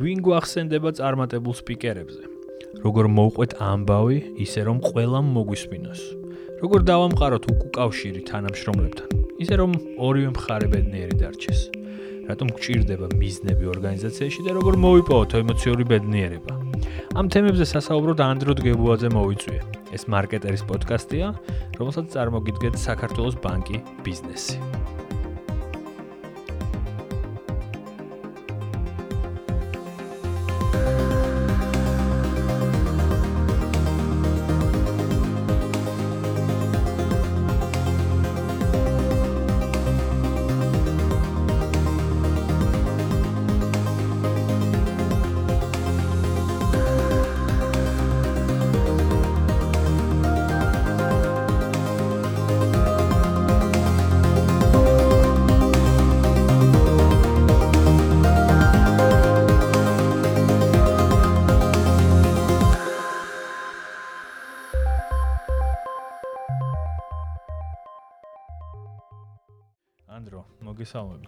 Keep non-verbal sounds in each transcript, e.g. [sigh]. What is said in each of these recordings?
ვინ გვახსენდება წარმატებულ სპიკერებზე? როგორ მოვყვეთ ამბავი, ისე რომ ყველამ მოგვისმინოს? როგორ დავამყაროთ უკავშირი თანამშრომლებთან, ისე რომ ორივე მხარე ბედნიერი დარჩეს? რატომ გჭირდება მიზნები ორგანიზაციაში და როგორ მოვიპოვოთ ემოციური ბედნიერება? ამ თემებზე სასაუბროდ ანდრო დგებუაძე მოვიწვია. ეს მარკეტერის პოდკასტია, რომელსაც წარმოგიდგენთ საქართველოს ბანკი ბიზნესი.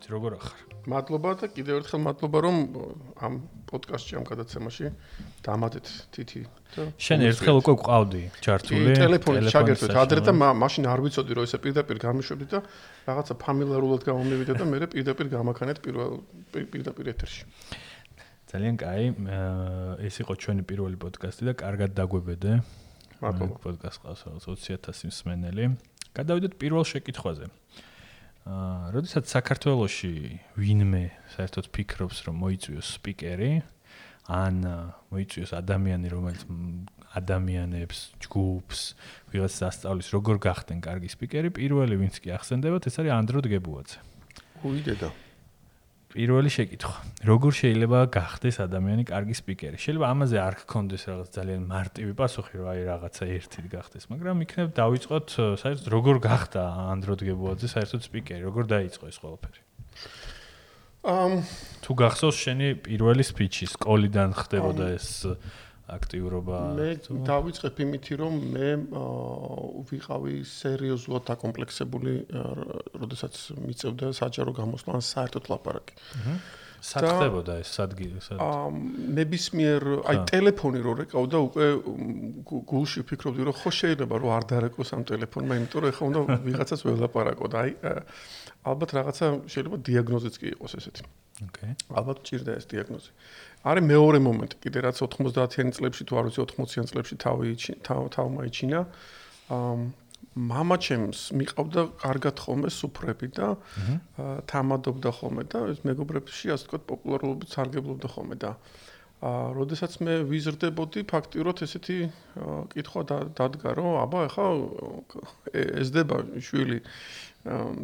მოგესალმებით, როგორ ახარ? მადლობა და კიდევ ერთხელ მადლობა, რომ ამ პოდკასტში ამ გადაცემაში დამატეთ თითი და შენ ერთხელ უკვე ყავდი ჩართული ტელეფონით ჩაგერთვით ადრე და მაშინ არ ვიცოდი რომ ესე პირდაპირ გამიშვებდი და რაღაცა ფამილიარულად გამომივიდა და მე პირდაპირ გამაქანეთ პირველ პირდაპირ ეთერში. ძალიან კაი. ეს იყო ჩვენი პირველი პოდკასტი და კარგად დაგვებედე. მადლობა. პოდკასტ ყავს 20000 მსმენელი. გადავიდეთ პირველ შეკითხვაზე. აა, როდესაც საქართველოში ვინმე საერთოდ ფიქრობს, რომ მოიწვიოს სპიკერი, ან მოიწვიოს ადამიანი, რომელიც ადამიანებს, ჯგუფს, ვიღაც სასწავლის, როგორ გახდნენ კარგი სპიკერი, პირველი ვინც კი ახსენდებათ, ეს არის ანდრო დგებუაძე. უიდედა. პირველი შეკითხვა. როგორ შეიძლება გახდეს ადამიანი კარგი სპიკერი? შეიძლება ამაზე არ გქონდეს რაღაც ძალიან მარტივი პასუხი, რომ აი რაღაცა ერთით გახდეს, მაგრამ იქნებ დავიწყოთ საერთოდ როგორ გახდა ანდრო დგებუაძე საერთოდ სპიკერი? როგორ დაიწყო ეს ყველაფერი? ამ თუ გახსოვს შენი პირველი სპიჩი სკოლიდან ხდებოდა ეს აქტიურობა მე დავიწყებ იმითი რომ მე ვიყავი სერიოზულად აკომპლექსებული როდესაც მიწევდა საჯარო გამოსვლას საერთოდ ლაპარაკი. სად ხდებოდა ეს? სადგილი სად აა ნებისმიერ აი ტელეფონი რო რეკავდა უკვე გულში ვფიქრობდი რომ ხო შეიძლება რომ არ დარეკოს ამ ტელეფონმა იმიტომ რომ ეხლა უნდა ვიღაცას ველაპარაკო და აი ალბათ რაღაცა შეიძლება დიაგნოზიც კი იყოს ესეთი. ოკეი. ალბათ ჭირდა ეს დიაგნოზი არის მეორე მომენტი, კიდე რაც 90-იან წლებში თუ არ ვიცი 80-იან წლებში თავი თავმა იჩინა. აა мама ჩემს მიყავდა კარგად ხოლმე სუფრები და თამადობდა ხოლმე და ეს მეგობრებში ასე ვთქვათ პოპულარულობით სარგებლობდა ხოლმე და აა როდესაც მე ვიზრდებოდი ფაქტიურად ესეთი კითხვა დადგა რომ აბა ეხა ესდება შვილი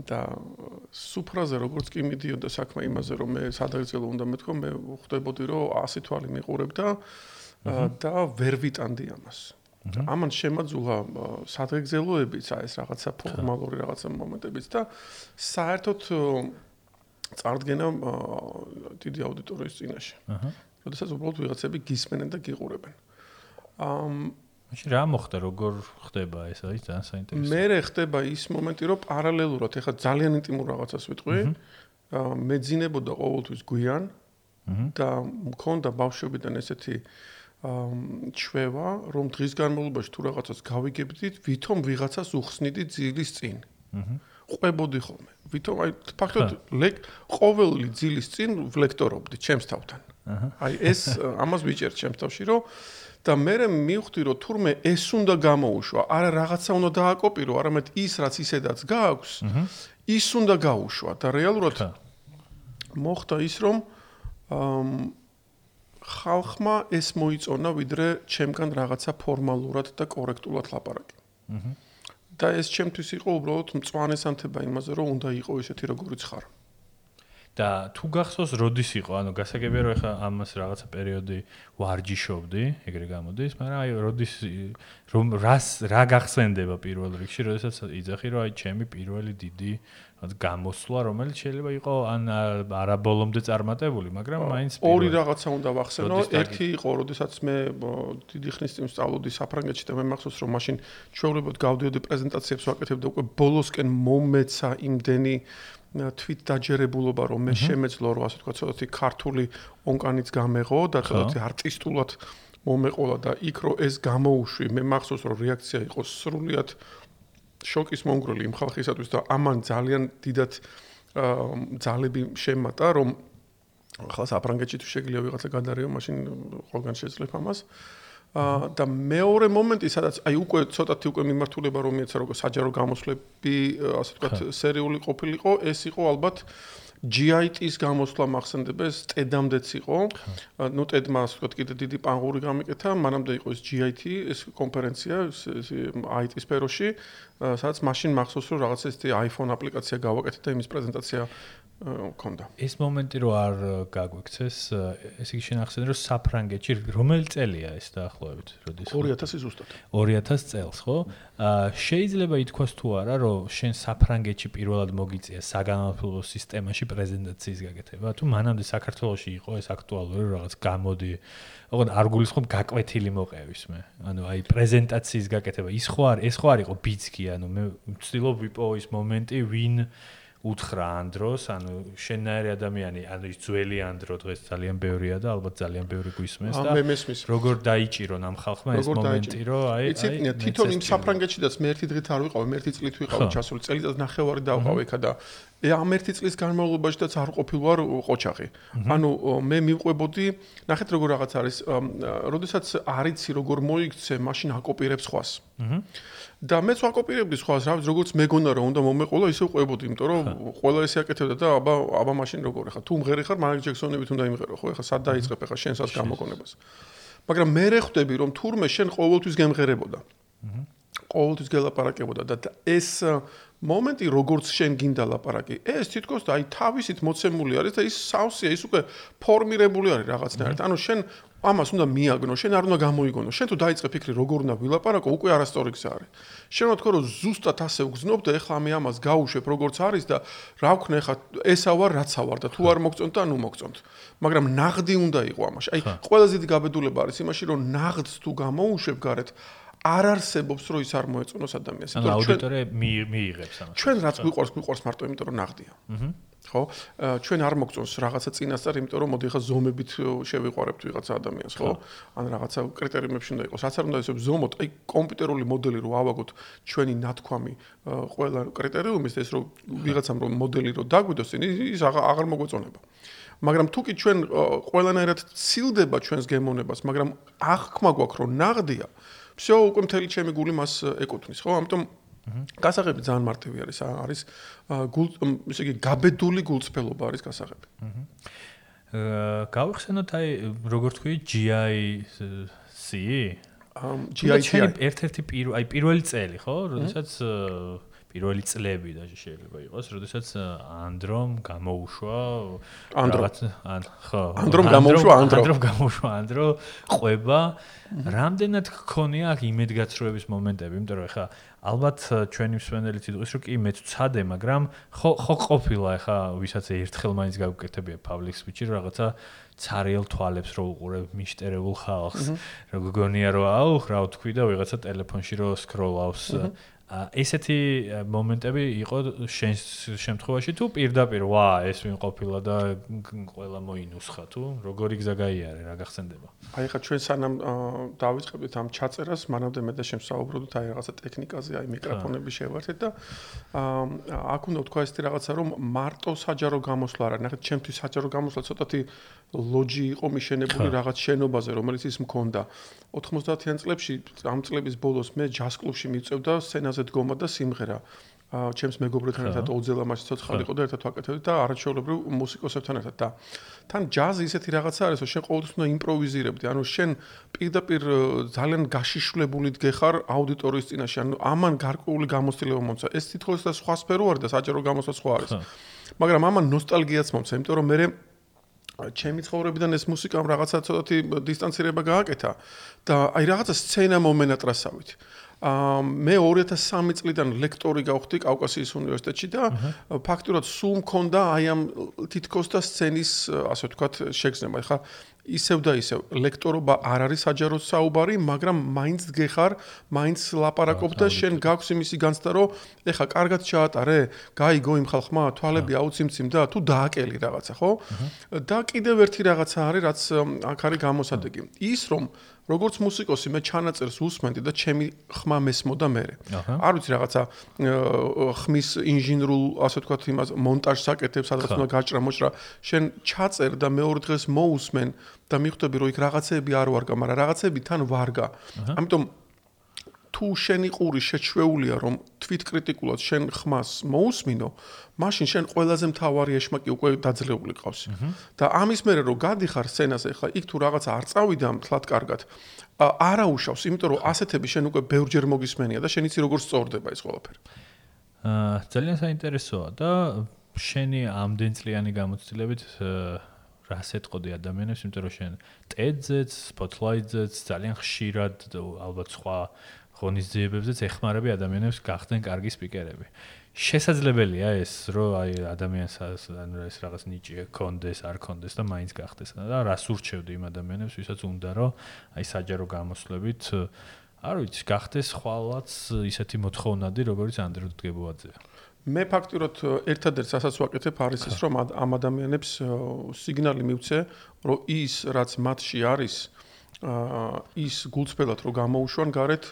და სუფრაზე როგორც კი მიდიოდა საქმე იმაზე რომ მე სადაგრძელო უნდა მეთქო მე ხვდებოდი რომ 100 თვალი მიყურებდა და ვერ ვიტანდი ამას. ამან შემაძულა სადაგრძელოებიც აი ეს რაღაცა ფორმალური რაღაცა მომენტებიც და საერთოდ წარდგენა დიდი აუდიტორიის წინაშე. აჰა. როდესაც უბრალოდ ვიღაცები გისმენენ და გიყურებენ. აა მაშინ რა მოხდა? როგორ ხდება ეს არის ძალიან საინტერესო. მე ხდება ის მომენტი რომ პარალელურად ეხა ძალიან ინტიმურ რაღაცას ვიტყვი მე ძინებოდა ყოველთვის გვიან და მქონდა ბავშვობიდან ესეთი ჩვევა რომ დღის განმავლობაში თუ რაღაცას გავიგებდით ვითომ ვიღაცას უხსნიდი ძილის წინ ყვებოდი ხოლმე. ვითომ აი ფაქტობრივად ლეკ ყოველი ძილის წინ ვლექტორობდი ჩემს თავთან. აი ეს [laughs] ამას ვიჭერ ჩემს თავში რომ და მე მივხვდი რომ თურმე ეს უნდა გამოუშვა. არა რაღაცა უნდა დააკოპირო არამედ ის რაც ისედაც გააქვს ის უნდა გაუშვა. და რეალურად მოხდა ის რომ ხალხმა ეს მოიწონა ვიდრე ჩემგან რაღაცა ფორმალურად და კორექტულად ლაპარაკი და ეს ჩემთვის იყო უბრალოდ მწვანე სანთება იმაზე, რომ უნდა იყო ისეთი, როგორიც ხარ. და თუ გახსოვს როდის იყო? ანუ გასაგებია რომ ეხა ამას რაღაცა პერიოდი ვარჯიშობდი ეგრე გამოდის მაგრამ აი როდის რომ რას რა გახსენდება პირველ რიგში როდესაც იძახი რომ აი ჩემი პირველი დიდი გამოსვლა რომელიც შეიძლება იყო ან არაბოლომდე წარმატებული მაგრამ მაინც ორი რაღაცა უნდა ვახსენო. ერთი იყო როდესაც მე დიდი ხნის წინ სწავლობდი საფრანგეთში და მე მახსოვს რომ მაშინ ჩვეულებოდ გავდიოდი პრეზენტაციებს ვაკეთებდი უკვე ბოლოსკენ მომეცა იმდენი თვით დაჯერებულობა რომ მე შემეძლო რომ ასე თქვა ცოტათი ქართული ონკანიც გამეღო და ცოტათი არტისტულად მომეყოლა და იქ რო ეს გამოუშვი მე მახსოვს რომ რეაქცია იყო სრულიად შოკის მონგროლი იმ ხალხისათვის და ამან ძალიან დიდად ძალები შემატა რომ ახლა საფრანგეთში თუ შეგიძლია ვიღაცა გადარიო მაშინ ყველგან შეძლებ ამას. აა და მეორე მომენტი სადაც აი უკვე ცოტათი უკვე მიმართულება რომ მიეცა როგორ საჯარო გამოსვლები ასე ვთქვათ სერიული ყოფილიყო ეს იყო ალბათ GIT-ის გამოსვლა მახსენდება ეს TED-ამდეც იყო. ნუ TED-მა ასე ვთქვათ კიდე დიდი პანგური გამიკეთა, მანამდე იყო ეს GIT, ეს კონფერენცია IT სფეროში, სადაც მაშინ მახსოვს რომ რაღაცა ეს iPhone აპლიკაცია გავაკეთე და იმის პრეზენტაცია მქონდა. ეს მომენტი რო არ გაგვიქცეს, ეს იგი შენახსენე რომ საფრანგეთში რომელი წელია ეს დაახლოებით, როდის 2000 ზუსტად. 2000 წელს, ხო? აა შეიძლება ითქვას თუ არა, რომ შენ საფრანგეთში პირველად მოგიწია საგანმანათლებლო სისტემაში პრეზენტაციის გაკეთება, თუ მანამდე საქართველოში იყო ეს აქტუალური რაღაც გამოდი. ოღონ არ გულისხმობ გაკვეთილი მოყევის მე. ანუ აი პრეზენტაციის გაკეთება, ის ხო არ ეს ხო არ იყო ბიცკი, ანუ მე ვცდილობ ვიპოვო ის მომენტი, ვინ უთხრა ანდროს, ანუ შენაერი ადამიანი, ანუ ის ძველი ანდრო დღეს ძალიან ბევრია და ალბათ ძალიან ბევრი გვისმენს და მე მესმის. როგორ დაიჭირონ ამ ხალხმა ეს მომენტი, რომ აი აი თვითონ იმ საფრანგეთშიდაც მე ერთი დღით არ ვიყავ, მე ერთი წლით ვიყავ ჩასული, წელიწად ნახევარი დავყავ ეხა და ამ ერთი წლის განმავლობაშიც არ ყოფილვარ ყოჩაღი. ანუ მე მივყვებოდი, ნახეთ როგორ რაღაც არის, როდესაც არიცი როგორ მოიქცე, მაშინ აკოპირებს ხვას. აჰა. და მეც ვაკოპირებდი სხვას, რა ვიცი, როგორც მეგონა რომ უნდა მომეყოლა, ისე ვყვებოდი, იმიტომ რომ ყველა ესე აკეთებდა და აბა აბა მაშინ როგორ ხარ? თუ მღერი ხარ, მაგ ჯექსონებით უნდა იმღერო, ხო? ეხა სად დაიწყებ ეხა შენსაც გამოგონებას. მაგრამ მე რეხვდები რომ თურმე შენ ყოველთვის გემღერებოდა. ყოველთვის გელაპარაკებოდა და ეს მომენტი როგორც შენ გინდა ლაპარაკი ეს თითქოს აი თავისით მოცემული არის და ის სავსეა ის უკვე ფორმირებული არის რაღაცნაირად. ანუ შენ ამას უნდა მიაგნო შენ არ უნდა გამოიგონო. შენ თუ დაიწყე ფიქრი როგორ უნდა ვილაპარაკო უკვე არასტორი გზა არის. შენ რა თქო რომ ზუსტად ასე უგზნობ და ეხლა მე ამას გაუშვებ როგორც არის და რა ვქნა ეხლა ესა ვარ რაცა ვარ და თუ არ მოგწონთ და ნუ მოგწონთ. მაგრამ ნაღდი უნდა იყო ამაში. აი ყველაზე დიდი გაბედულება არის იმაში რომ ნაღდს თუ გამოუშვებ გარეთ არ არსებობს რომ ის არ მოეწონოს ადამიანს. ანუ აუდიტორია მიიღებს ამას. ჩვენ რაც გვიყვარს, გვიყვარს მარტო იმიტომ რომ ნაღდია. აჰა. ხო? ჩვენ არ მოგწონს რაღაცა წინასწარ, იმიტომ რომ მოდი ხა ზომებით შევიყვარებთ ვიღაცა ადამიანს, ხო? ან რაღაცა კრიტერიუმებში უნდა იყოს. რაც არ უნდა ისე ზომოთ, აი კომპიუტერული მოდელი რო ავაგოთ ჩვენი ნათქვამი ყველა კრიტერიუმის ეს რომ ვიღაცამ რომ მოდელი რო დაგვიდოს, ის აღარ მოგვეწონება. მაგრამ თუ კი ჩვენ ყველანაირად ცილდება ჩვენს გემოვნებას, მაგრამ აღქმა გვაქვს რომ ნაღდია, всё უკვე მთელი ჩემი გული მას ეკუთვნის, ხო? ამიტომ გასაღები ძალიან მარტივი არის, არის გულ ისე იგი გაბედული გულწრფელობა არის გასაღები. აა გავიხსენოთ აი როგორ თქვი GIC? ამ GIC ერთ-ერთი პირველი აი პირველი წელი, ხო? როდესაც პირველი წლები და შეიძლება იყოს, როდესაც ანდრომ გამოუშვა რაღაც ან ხო ანდრომ გამოუშვა ანდრო. ანდრომ გამოუშვა ანდრო ყვება. რამდენად გქონია აქ იმედგაცრუების მომენტები, იმიტომ რომ ეხა ალბათ ჩვენი მსვენელიც იტყვის რომ კი მეც ვცადე, მაგრამ ხო ხო ყოფილა ეხა ვისაც ერთხელ მაინც გავუკეთებია public speech-ი რაღაცა цаრიელ თვალებს რო უყურებ მიშტერებულ ხალხს. როგორ გონია რომ აუ, რა ვთქვი და ვიღაცა ტელეფონში რო სკროლავს ესეთი მომენტები იყო შენს შემთხვევაში თუ პირდაპირ ვა ეს ვინ ყოფილა და ყველა მოინუსხა თუ? როგორი გზა გაიარე? რა გახსენდება? აი ხა ჩვენ სანამ დავიწყებდით ამ ჩაწერას მანამდე მე და შენ საუბრობდით აი რაღაცა ტექნიკაზე აი მიკროფონები შევართეთ და აქ უნდა თქვა ესეთი რაღაცა რომ მარტო საჯარო გამოსვლა არა ნახეთ ჩემთვის საჯარო გამოსვლა ცოტათი ლოჯი იყო მიშენებული რაღაც შენობაზე რომელიც ის მქონდა. 90-იან წლებში ამ წლების ბოლოს მე ჯაზ კლუბში მიწევდა სცენაზე დგომა და სიმღერა. აა ჩემს მეგობრებთან ერთად ოძელამაში ცოცხალი იყო და ერთად ვაკეთებდი და არაჩვეულებრივ მუსიკოსებთან ერთად. და თან ჯაზი ისეთი რაღაცა არის რომ შენ ყოველთვის უნდა იმპროვიზირებდი. ანუ შენ პირდაპირ ძალიან გაშიშვლებული დგეხარ აუდიტორიის წინაშე. ანუ ამან გარკვეული გამოცდილება მომცა. ეს თითქოს და სხვა სფერო არის და საჯარო გამოსვლა სხვა არის. მაგრამ ამან ნოსტალგიაც მომცა იმიტომ რომ მე ჩემი ცხოვრებიდან ეს მუსიკამ რაღაცა ცოტათი დისტანცირება გააკეთა. და აი რაღაცა სცენა მომენატრასავით. მე 2003 წლიდან ლექტორი გავხდი კავკასიის უნივერსიტეტში და ფაქტურად სულ მქონდა აი ამ თითქოს და სცენის ასე ვთქვათ შეგრძნება. ხა ისევ და ისევ ლექტორობა არ არის საჯაროდ საუბარი, მაგრამ მაინც გეხარ, მაინც ლაპარაკობ და შენ გაქვს იმისი განცდა, რომ ეხა კარგად ჩაატარე, გაიგო იმ ხალხმა, თვალები აუციმციმ და თუ დააკელი რაღაცა, ხო? და კიდევ ერთი რაღაცა არის, რაც აქ არის გამოსადეგი. ის რომ როგორც მუსიკოსი მე ჩანაწერს უსმენდი და ჩემი ხმა მესმოდა მე. არ ვიცი რაღაცა ხმის ინჟინერულ ასე ვთქვათ იმას მონტაჟს აკეთებს, სადაც უნდა გაჭრა მოჭრა. შენ ჩაწერ და მეორე დღეს მოусმენ და მიხვდები რომ იქ რაღაცეები არ ვარგა, მაგრამ რაღაცეები თან ვარგა. ამიტომ თუ შენი ყური შეჩვეულია რომ თვითკრიტიკულად შენ ხმას მოусმინო, მაშინ შენ ყველაზე მთავარი ეშმაკი უკვე დაძლეული ყავს. და ამის მერე რომ გადიხარ სცენაზე, ხა იქ თუ რაღაცა არ წავიდა მთლად კარგად, არა უშავს, იმიტომ რომ ასეთები შენ უკვე ბევრჯერ მოგისმენია და შენ იცი როგორ სწორდება ეს ყველაფერი. აა ძალიან საინტერესოა და შენი ამდენწლიანი გამოცდილებით რას ეტყოდი ადამიანებს, იმიტომ რომ შენ TED-ზეც, Spotlight-ზეც ძალიან ხშირად ალბათ სხვა ღონისძიებებზეც ეხმარები ადამიანებს გახდნენ კარგი სპიკერები. შესაძლებელია ეს, რომ აი ადამიანს ანუ ეს რაღაც ნიჭი კონდეს, არ კონდეს და მაინც გახდეს და რას ურჩევდი იმ ადამიანებს, ვისაც უნდა რომ აი საჯარო გამოსვლებით არ ვიცი, გახდეს ხვალაც ისეთი მოთხოვნადი, როგორც ანდროდ დგებოაძეა. მე ფაქტურად ერთადერთს ასაც ვაკეთებ არის ეს, რომ ამ ადამიანებს სიგნალი მივცე, რომ ის რაც მათში არის, ის გულწრფელად რო გამოუშვან გარეთ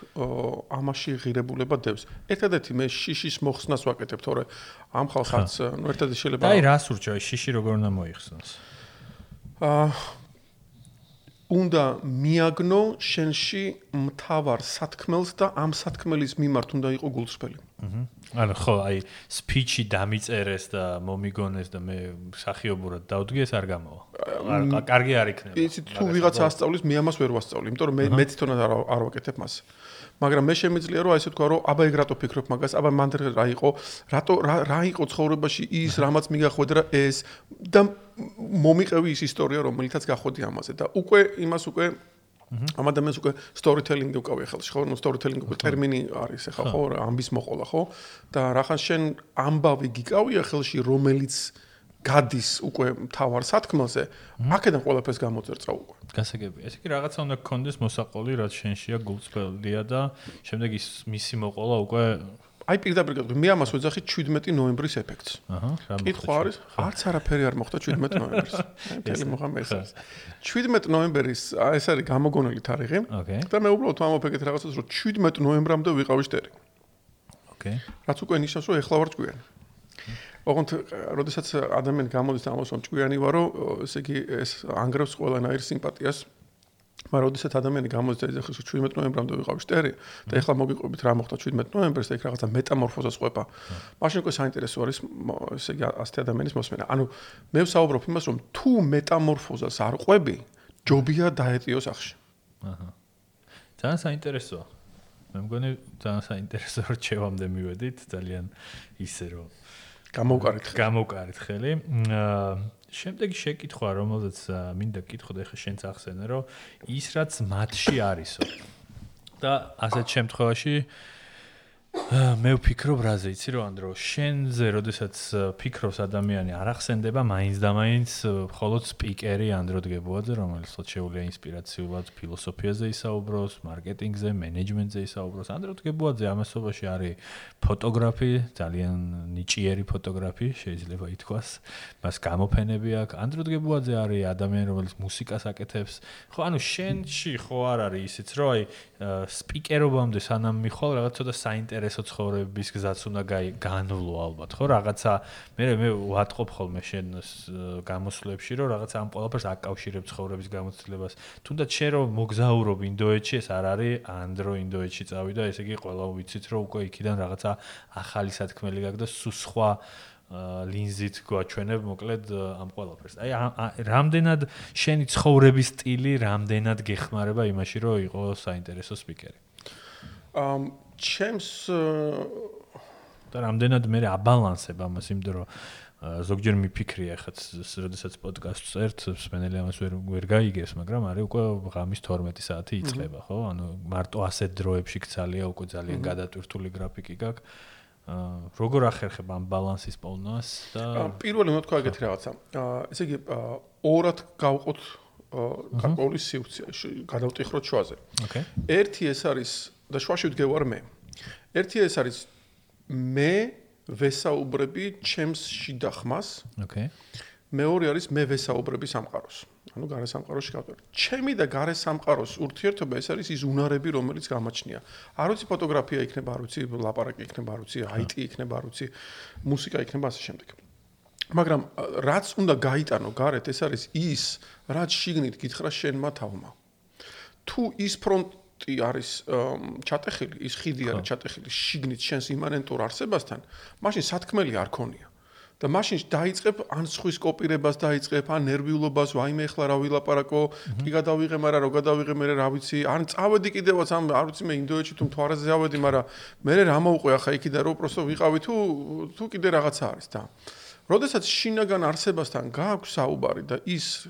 ამაში ღირებულება დევს. ერთადერთი მე შიშის მოხსნას ვაკეთებ, თორე ამ ხალხს ნუ ერთადერთი შეიძლება აი რას ურჩევ შიში როგორ უნდა მოიხსნას? აა უნდა მიაგნო შენში მთავარ სათქმელს და ამ სათქმელის მიმართ უნდა იყო გულწრფელი. აჰა. ანუ ხო, აი სპიჩი დამიწერეს და მომიგონეს და მე სახიობურად დავდგეს არ გამოვა. კარგი არ იქნება. იცი თუ ვიღაცა ასწავლის, მე ამას ვერ ვასწავლი, იმიტომ რომ მე მე თვითონაც არ არ ვაკეთებ მას. მაგრამ მე შემიძლია რომ ასე თქვა რომ აბა ეგ რატო ფიქრობ მაგას? აბა მან რა იყო? რატო რა იყო ცხოვრებაში ის რამაც მიგახვედრა ეს? და მომიყევი ის ისტორია რომელიცაც გახვედი ამაზე. და უკვე იმას უკვე ამ ადამიანს უკვე storytelling-ი უკავია ხელში ხო? ნუ storytelling უკვე ტერმინი არის ახლა ხო? ამბის მოყოლა ხო? და რახან შენ ამბავი გიკავია ხელში რომელიც გადის უკვე მთავარ სათქმელზე, აქედან ყველაფერს გამოწერწა უკვე. გასაგებია. ესე იგი რაღაცა უნდა გქონდეს მოსაყოლი, რაც შენშია გულწრფელია და შემდეგ ის მისი მოყოლა უკვე აი პირდაპირ გეტყვი, მე ამას ვეძახი 17 ნოემბრის ეფექტს. აჰა, რა მოხდა? კითხვა არის? არც არაფერი არ მოხდა 17 ნოემბერს. [laughs] ეს მოხამეს. 17 ნოემბერის ეს არის გამოგონილი თარიღი. და მე უბრალოდ ვამოფეგეთ რაღაცას, რომ 17 ნოემბრამდე ვიყავი შტერი. ოკეი. რაც უკვე ნიშნავს, რომ ეხლა ვარ ჭკვიანი. ოღონდ, როდესაც ადამიანი გამოდის და ამას რომ ჭკვიანი ვარო, ესე იგი ეს ანგრევს ყველანაირ სიმპათიას მაგრამ როდესაც ადამიანი გამოდის და ეხლა 17 ნოემბრამდე ვიყავი შტერი და ეხლა მოგიყვებით რა მოხდა 17 ნოემბერს და იქ რაღაცა მეტამორფოზას ყვება. მაშინ უკვე საინტერესო არის ესე იგი ასეთი ადამიანის მოსმენა. ანუ მე ვსაუბრობ იმას რომ თუ მეტამორფოზას არ ყვები, ჯობია დაეტიოს ახში. აჰა. ძალიან საინტერესოა. მე მგონი ძალიან საინტერესო რჩევამდე მივედით ძალიან ისე რომ გამოვკარით გამოვკარით ხელი. აა შემდეგი შეკითხვა, რომელზეც მინდა გკითხო და ახლა შენც ახსენე, რომ ის რაც მათში არისო და ასეთ შემთხვევაში მე ვფიქრობ რაზე იცი რომ ანდრო შენზე როდესაც ფიქრობს ადამიანი არ ახსენდება მაინც და მაინც მხოლოდ სპიკერი ანდრო დგებოაძე რომელიც ხო შეუძლია ინსპირაციულად ფილოსოფიაზე ისაუბროს მარკეტინგზე მენეჯმენტზე ისაუბროს. ანდრო დგებოაძე ამასობაში არის ფოტოგრაფი ძალიან ნიჭიერი ფოტოგრაფი შეიძლება ითქვას. მას გამოფენები აქვს ანდრო დგებოაძე არის ადამიანი რომელიც მუსიკას აკეთებს. ხო ანუ შენში ხო არ არის ისიც რომ აი სპიკერობამდე სანამ მიხვალ რაღაც ცოტა საინტერესო ცხოვრების გზაც უნდა განვლო ალბათ ხო რაღაცა მე მე ვატყობ ხოლმე შენ გამოსვლებში რომ რაღაცა ამ ყველაფერს აკავშირებ ცხოვრების გამოცდილებას თუნდაც შენ რომ მოგზაურობ ინდოეთში ეს არ არის ანდრო ინდოეთში წავიდა ესე იგი ყველა ვიცით რომ უკვე იქიდან რაღაცა ახალი სათქმელი გაქვს და სუ სხვა ლინზით გვაჩვენებ მოკლედ ამ ყველაფერს. აი რამდენად შენი ცხოვრების სტილი რამდენად გეხმარება იმაში რომ იყო საინტერესო სპიკერი. ამ ჩემს და რამდენად მე აბალანსებ ამას იმდრო ზოგჯერ მიფიქრია ხაც როდესაც პოდკასტს წერთ, სპენელი ამას ვერ ვერ გაიგებს, მაგრამ არის უკვე ღამის 12 საათი იწყება, ხო? ანუ მარტო ასეთ დროებში გცალია უკვე ძალიან გადატვირთული გრაფიკი გაქვს. აა როგორ ახერხებ ამ ბალანსის პოვნას და პირველი მოთქვა ეგეთი რაღაცა. აა ესე იგი ორად გავყოთ გარკვეული სიუცე, გადავტიხროთ შუაზე. ოკეი. ერთი ეს არის და შუაში ვდგევარ მე. ერთი ეს არის მე ვესაუბრები ჩემს შიდა ხმას. ოკეი. მეორე არის მე ვესაუბრები სამყაროს. ანუ გარე სამყაროში გავდარ. ჩემი და გარე სამყაროს ურთიერთობა ეს არის ის უნარები, რომელიც გამაჩნია. არ ვიცი ფოტოგრაფია იქნება, არ ვიცი ლაპარაკი იქნება, არ ვიცი IT იქნება, არ ვიცი მუსიკა იქნება ასე შემდეგ. მაგრამ რაც უნდა გაიტანო გარეთ, ეს არის ის, რაც შიგნით გითხრა შენმა თავმა. თუ ის ფრონტ ტი არის ჩატეხილი, ის ხიდი არის ჩატეხილი შიგნით შენს იმანენტურ არსებასთან, მაშინ სათქმელი არ ქონია. და მაშინ დაიწყებ ან სხვის კოპირებას დაიწყებ, ან ნერვიულობას, ვაიმე ახლა რა ვილაპარაკო, კი გადავიღე, მაგრამ რო გადავიღე, მე რა ვიცი, ან წავედი კიდევაც ამ არ ვიცი მე ინდოეთში თუ მთვარეზე ავედი, მაგრამ მე რა მოუყვე ახლა იქიდან რო პროსტო ვიყავი თუ თუ კიდე რაღაცა არის და. როდესაც შინაგან არსებასთან გააქვს საუბარი და ის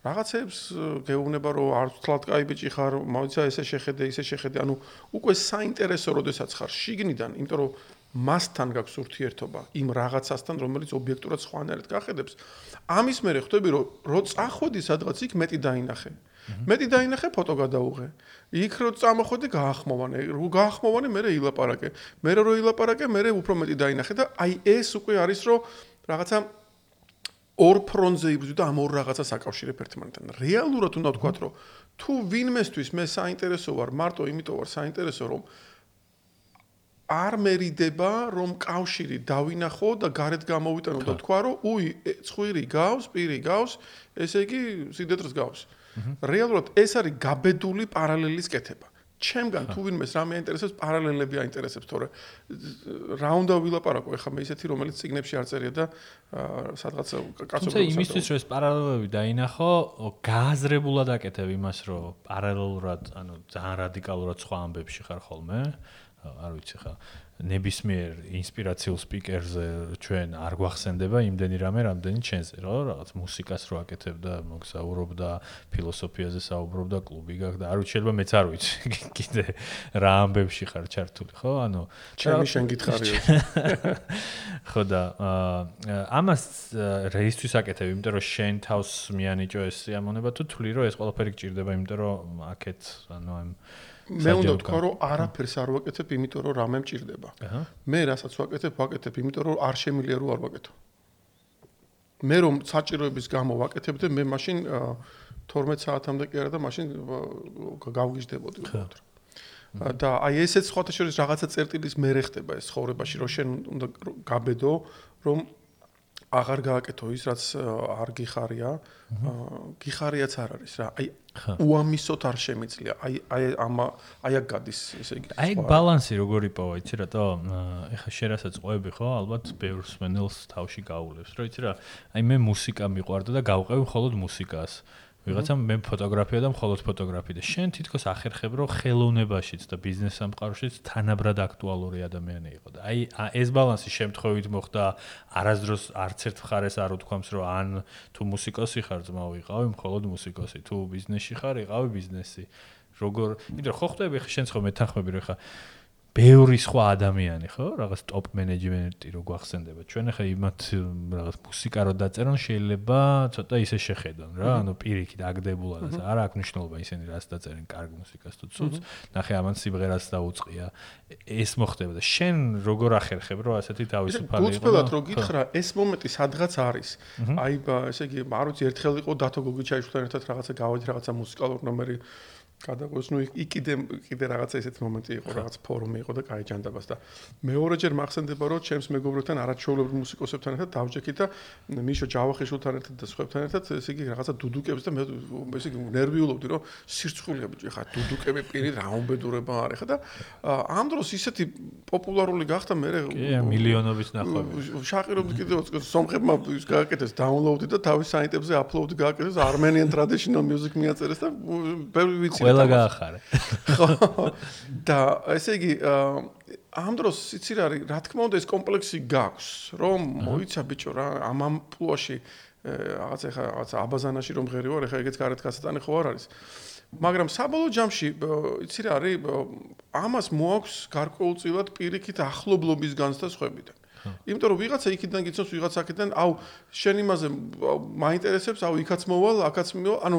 რაღაცებს გეუბნება რომ არ ვთლად კაი ბიჭი ხარ, მოიცა ესე შეხედე, ისე შეხედე, ანუ უკვე საინტერესო როდესაც ხარ შიგნიდან, იმიტომ რომ მასთან გაქვს ურთიერთობა, იმ რაღაცასთან, რომელიც ობიექტურად სხვანაირად გახედებს. ამის მერე ხვდები რომ რო წახვედი სადღაც იქ მეტი დაინახე. მეტი დაინახე ფოტო გადაუღე. იქ რო წამოხვედი გაახმოვანე, რო გაახმოვანე მერე ილაპარაკე. მერე რო ილაპარაკე, მერე უფრო მეტი დაინახე და აი ეს უკვე არის რომ რაღაცა ორ ფრონტზე იბრძვი და ამ ორ რაღაცას აკავშირებ ერთმანეთთან. რეალურად უნდა ვთქვა, რომ თუ ვინმესთვის მე საინტერესო ვარ, მარტო იმიტომ ვარ საინტერესო, რომ არ მერიდება, რომ კავშირი დავინახო და გარეთ გამოვიტანო და თქვა, რომ უი, ცხვირი გავს, პირი გავს, ესე იგი სიდეტრს გავს. რეალურად ეს არის გაბედული პარალელის კეთება. ჩემგან თუ ვინმეს რამე აინტერესებს, პარალელები აინტერესებს, თორე რა უნდა ვილაპარაკო, ეხლა მე ისეთი რომელიც ციგნებში არ წერია და სადღაც კაცო თუმცა იმისთვის რომ ეს პარალელებები დაინახო, გააზრებულად აკეთებ იმას, რომ პარალელურად, ანუ ძალიან რადიკალურად სხვა ამბებში ხარ ხოლმე. არ ვიცი ხა ნებისმიერ ინსპირაციულ სპიკერზე ჩვენ არ გვახსენდება იმდენი რამე, რამდენი ჩვენზე, რა, რაღაც მუსიკას რო აკეთებ და მოგსაუბრობ და ფილოსოფიაზე საუბრობ და კლუბი გაქვს და არ შეიძლება მეც არ ვიცი [laughs] კიდე რა ამბებში ხარ ჩართული, ხო? ანუ ჩემი შენ გითხარიო. [laughs] ხო და ამას რეისთვის აკეთებ, იმიტომ რომ შენ თავს მიანიჭო ეს სიამონება თუ თვლი რომ ეს ყველაფერი გჭირდება, იმიტომ რომ აქეთ ანუ ამ მე უნდა ვთქვა რომ არაფერს არ ვაკეთებ იმიტომ რომ რამე მჭირდება. მე რასაც ვაკეთებ, ვაკეთებ იმიტომ რომ არ შემიძლია რომ არ ვაკეთო. მე რომ საჭიროების გამო ვაკეთებ და მე მაშინ 12 საათამდე კი არა და მაშინ გავგიჟდებოდი უბრალოდ. და აი ესეც ხოთა შორის რაღაცა წერტილის მერე ხდება ეს ხოვრებაში რომ შენ უნდა გაბედო რომ აღარ გააკეთო ის რაც არ გიხარია. გიხარიაც არ არის რა. აი უამისოთ არ შემიძლია. აი აი ამ აი აქ გადის ესე იგი აი ბალანსი როგორი პოვა იცი რა თო ეხა შერასაც ყვები ხო? ალბათ ბევრს მენელს თავში გაულებს რა იცი რა? აი მე მუსიკა მიყვარდა და გავყევი მხოლოდ მუსიკას ვიღაცამ მე ფოტოგრაფია და მხოლოდ ფოტოგრაფია და შენ თითქოს ახერხებ რომ ხელოვნებაშიც და ბიზნეს სამყაროშიც თანაბრად აქტუალური ადამიანი იყო და აი ეს ბალანსი შემთხვევით მოხდა არასდროს არც ერთ მხარეს არ უთქვამს რომ ან თუ მუსიკოსი ხარ ძმაო იყავი მხოლოდ მუსიკოსი. თუ ბიზნესში ხარ იყავი ბიზნესი. როგორ იმიტომ ხო ხვდები? ხე შენ ხო მეთანხმები რომ ხა ბევრი სხვა ადამიანი ხო? რაღაც ტოპ მენეჯმენტი რო გვახსენდება. ჩვენ ახლა იმათ რაღაც მუსიკა რო დაწერონ შეიძლება ცოტა ისე შეხედონ რა ანუ პირიქით აგდებულად ეს არ აქვს მნიშვნელობა ისინი რაც დაწერენ კარგ მუსიკას თუ ცუც ნახე ამან სიმღერას დაუწყია. ეს მოხდება და შენ როგორ ახერხებ რომ ასეთი თავისუფალი იყო გუწფელად რო გითხრა ეს მომენტი სადღაც არის. აი ესე იგი არ ვიცი ერთხელ იყო დათო გოგიჩაიშვილთან ერთად რაღაცა გავადი რაღაცა მუსიკალური ნომერი გადაგვეს ნუ იქ კიდე კიდე რაღაცა ესეთ მომენტი იყო რაღაც ფორუმი იყო და გაიჯანდაბას და მეორეჯერ მახსენდება რომ ჩემს მეგობრებთან არაჩვეულებრივ მუსიკოსებთან ერთად დავჯექი და მიშო ჯავახიშვილთან ერთად და სხვებთან ერთად ესე იგი რაღაცა დუდუკებს და მე ესე იგი ნერვიულობდი რომ სირცხვილია ბიჭო ხა დუდუკები პირი რა უბედურება არის ხა და ამ დროს ისეთი პოპულარული გახდა მე მილიონობით ნახვები. შაყირობდი კიდევ სომხებმა ის გააკეთეს დაუნლოდი და თავის საიტებზე აპლოდი გააკეთეს Armenian Traditional Music მიაწერეს და ბევრი ვიცი. ყველა გაახარე. [laughs] ხო. და ესე იგი ამ დროს იცი რა არის, რა თქმა უნდა ეს კომპლექსი გაქვს, რომ მოიცა ბიჭო რა, ამ ამ პლუაში რაღაც ეხა რაღაც აბაზანაში რომ ღერი ვარ, ეხა ეგეც გარეთ გასატანი ხო არ არის. მაგრამ საბოლოო ჯამში იცი რა არის, ამას მოაქვს გარკვეულწილად პირიქით ახლობლობის განსხვავებიდან. იმიტომ რომ ვიღაცა იქიდან გიცნობს, ვიღაცა აქედან, აუ შენ იმაზე მაინტერესებს, აუ იქაც მოვალ, აქაც მივა, ანუ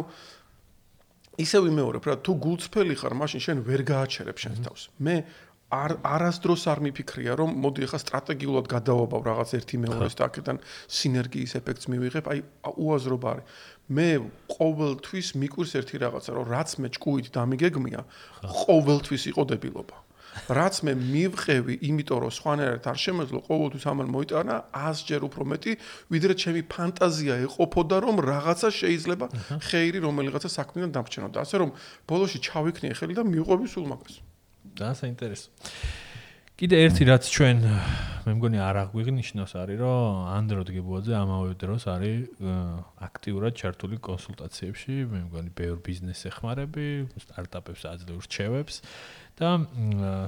ისე ვიმეორებ რა, თუ გულწრფელი ხარ, მაშინ შენ ვერ გააჩერებ შენს თავს. მე არ არასდროს არ მიფიქრია რომ მოდი ახლა სტრატეგიულად გადავაბავ რაღაც ერთი მეორეს და აქედან სინერგიის ეფექტს მივიღებ აი უაზრობა არის. მე ყოველთვის მიკვირს ერთი რაღაცა რომ რაც მე ჭკუით დამიგეგმია ყოველთვის იყო დებილობა რაც მე მივყევი იმიტომ რომ სხვანაირად არ შემეძლო ყოველთვის ამან მოიტანა 100 ჯერ უფრო მეტი ვიდრე ჩემი ფანტაზია ეყოფოდა რომ რაღაცა შეიძლება ხეირი რომელიღაცა საქმიდან დამრჩენოდა ასე რომ ბოლოში ჩავიქნიე ხელი და მივყვები სულ მაგას და საინტერესო. კიდე ერთი რაც ჩვენ მე მგონი არ აღვიღნიშნოს არის რომ ანდროდ გებუაძე ამავე დროს არის აქტიურად ჩართული კონსულტაციებში, მე მგონი ბევრ ბიზნეს ეხმარები, სტარტაპებს აძლევ რჩევებს და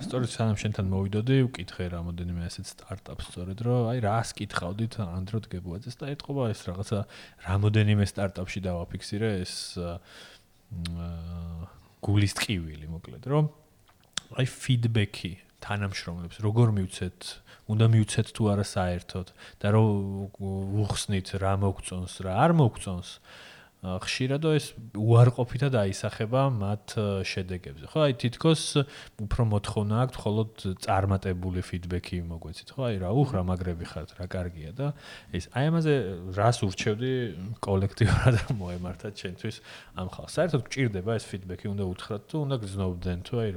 სწორედ სანამ შენთან მოვიდოდი, ვკითხე რამოდენიმე ასეთ სტარტაპს სწორედ რომ აი რას კითხავდით ანდროდ გებუაძეს და ეთყობა ეს რაღაცა რამოდენიმე სტარტაპში დავაფიქსირე ეს გულის ტკივილი მოკლედ რომ აი ფიდბექი თანამშრომლებს როგორ მივცეთ უნდა მივცეთ თუ არა საერთოდ და რომ უხსნით რა მოგწონს რა არ მოგწონს ხშირად ეს უარყოფითად აისახება მათ შედეგებზე. ხო, აი თითქოს უფრო მოთხოვნა აქვს მხოლოდ წარმატებული ფიდბექი მოგვეცით, ხო? აი რა უხრა მაგრები ხართ, რა კარგია და ეს აი ამაზე რას ურჩევდი კოლექტიურად [laughs] რომ მოემართათ ჩვენთვის ამ ხალხს. საერთოდ გჭირდება ეს ფიდბექი, უნდა უთხრათ თუ უნდა გზნობდნენ თუ აი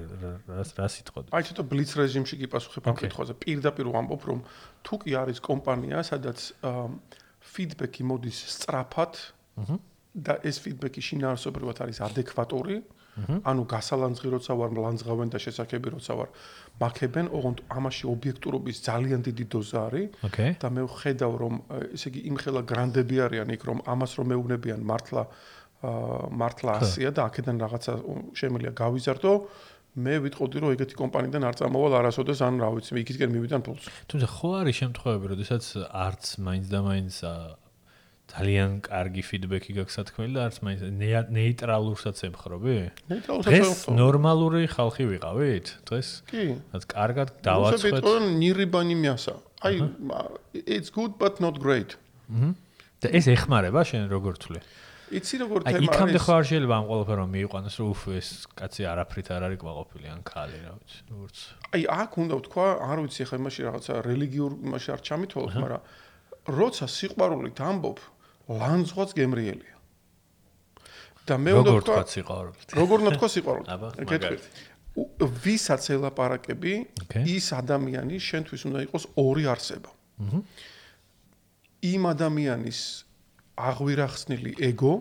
რას რას იტყოდი. აი ცოტა ბლიც რეჟიმში კი პასუხებ ამ კითხვაზე. პირდაპირ ვამბობ, რომ თუ კი არის კომპანია, სადაც ფიდბექი მოდის სწრაფად, აჰა და ეს ფიდბექი შინაარსობრივად არის ადეკვატური. ანუ გასალანძღი როცა ვარ, ლანძღავენ და შესაძლებელი როცა ვარ, მაქებენ, ოღონდ ამაში ობიექტურობის ძალიან დიდი დოზა არის. და მე ვხედავ რომ ესე იგი იმხელა გრანდები არიან იქ რომ ამას რომ მეუბნებიან მართლა მართლა ასია და აქედან რაღაცა შემიძლია გავიზარდო. მე ვიტყოდი რომ ეგეთი კომპანიიდან არ წამოვალ არასოდეს ან რა ვიცი, იქისკენ მივიდან ფულს. თუმცა ხო არის შემთხვევები, როდესაც არც მაინც და მაინც ძალიან კარგი ფიდბექი გაქვს თქმელი და არც მაინც ნეიტრალურსაც ემხრობი? ნეიტრალურსაც ემხრობ. ეს ნორმალური ხალხი ვიყავით დღეს? კი. რაც კარგად დავაცხეთ. უსაბიტო ნირიბანი მიასა. აი it's good but not great. აჰა. და ეს ეხმარება შენ როგორ თვლი? იცი როგორ თემა არის? აი იქამდე ხო არ შეიძლება ამ ყველაფერს რომ მიიყვანოს რომ უფ ეს კაცი არაფრით არ არის ყვაყოფილი ან ხალი რა ვიცი. როგორც აი აქ უნდა ვთქვა, არ ვიცი ხა იმაში რაღაცა რელიგიურ იმაში არ ჩამითვალოთ, მაგრამ როცა სიყვარულით ამბობ, ლანძღვაც გემრიელია. და მე უნდა თქვა სიყვარულით. როგორ უნდა თქვა სიყვარულით? გეტყვით. ვისაც ელაპარაკები, ის ადამიანი შენთვის უნდა იყოს ორი არსება. აჰა. იმ ადამიანის აღვირახსნილი ეგო,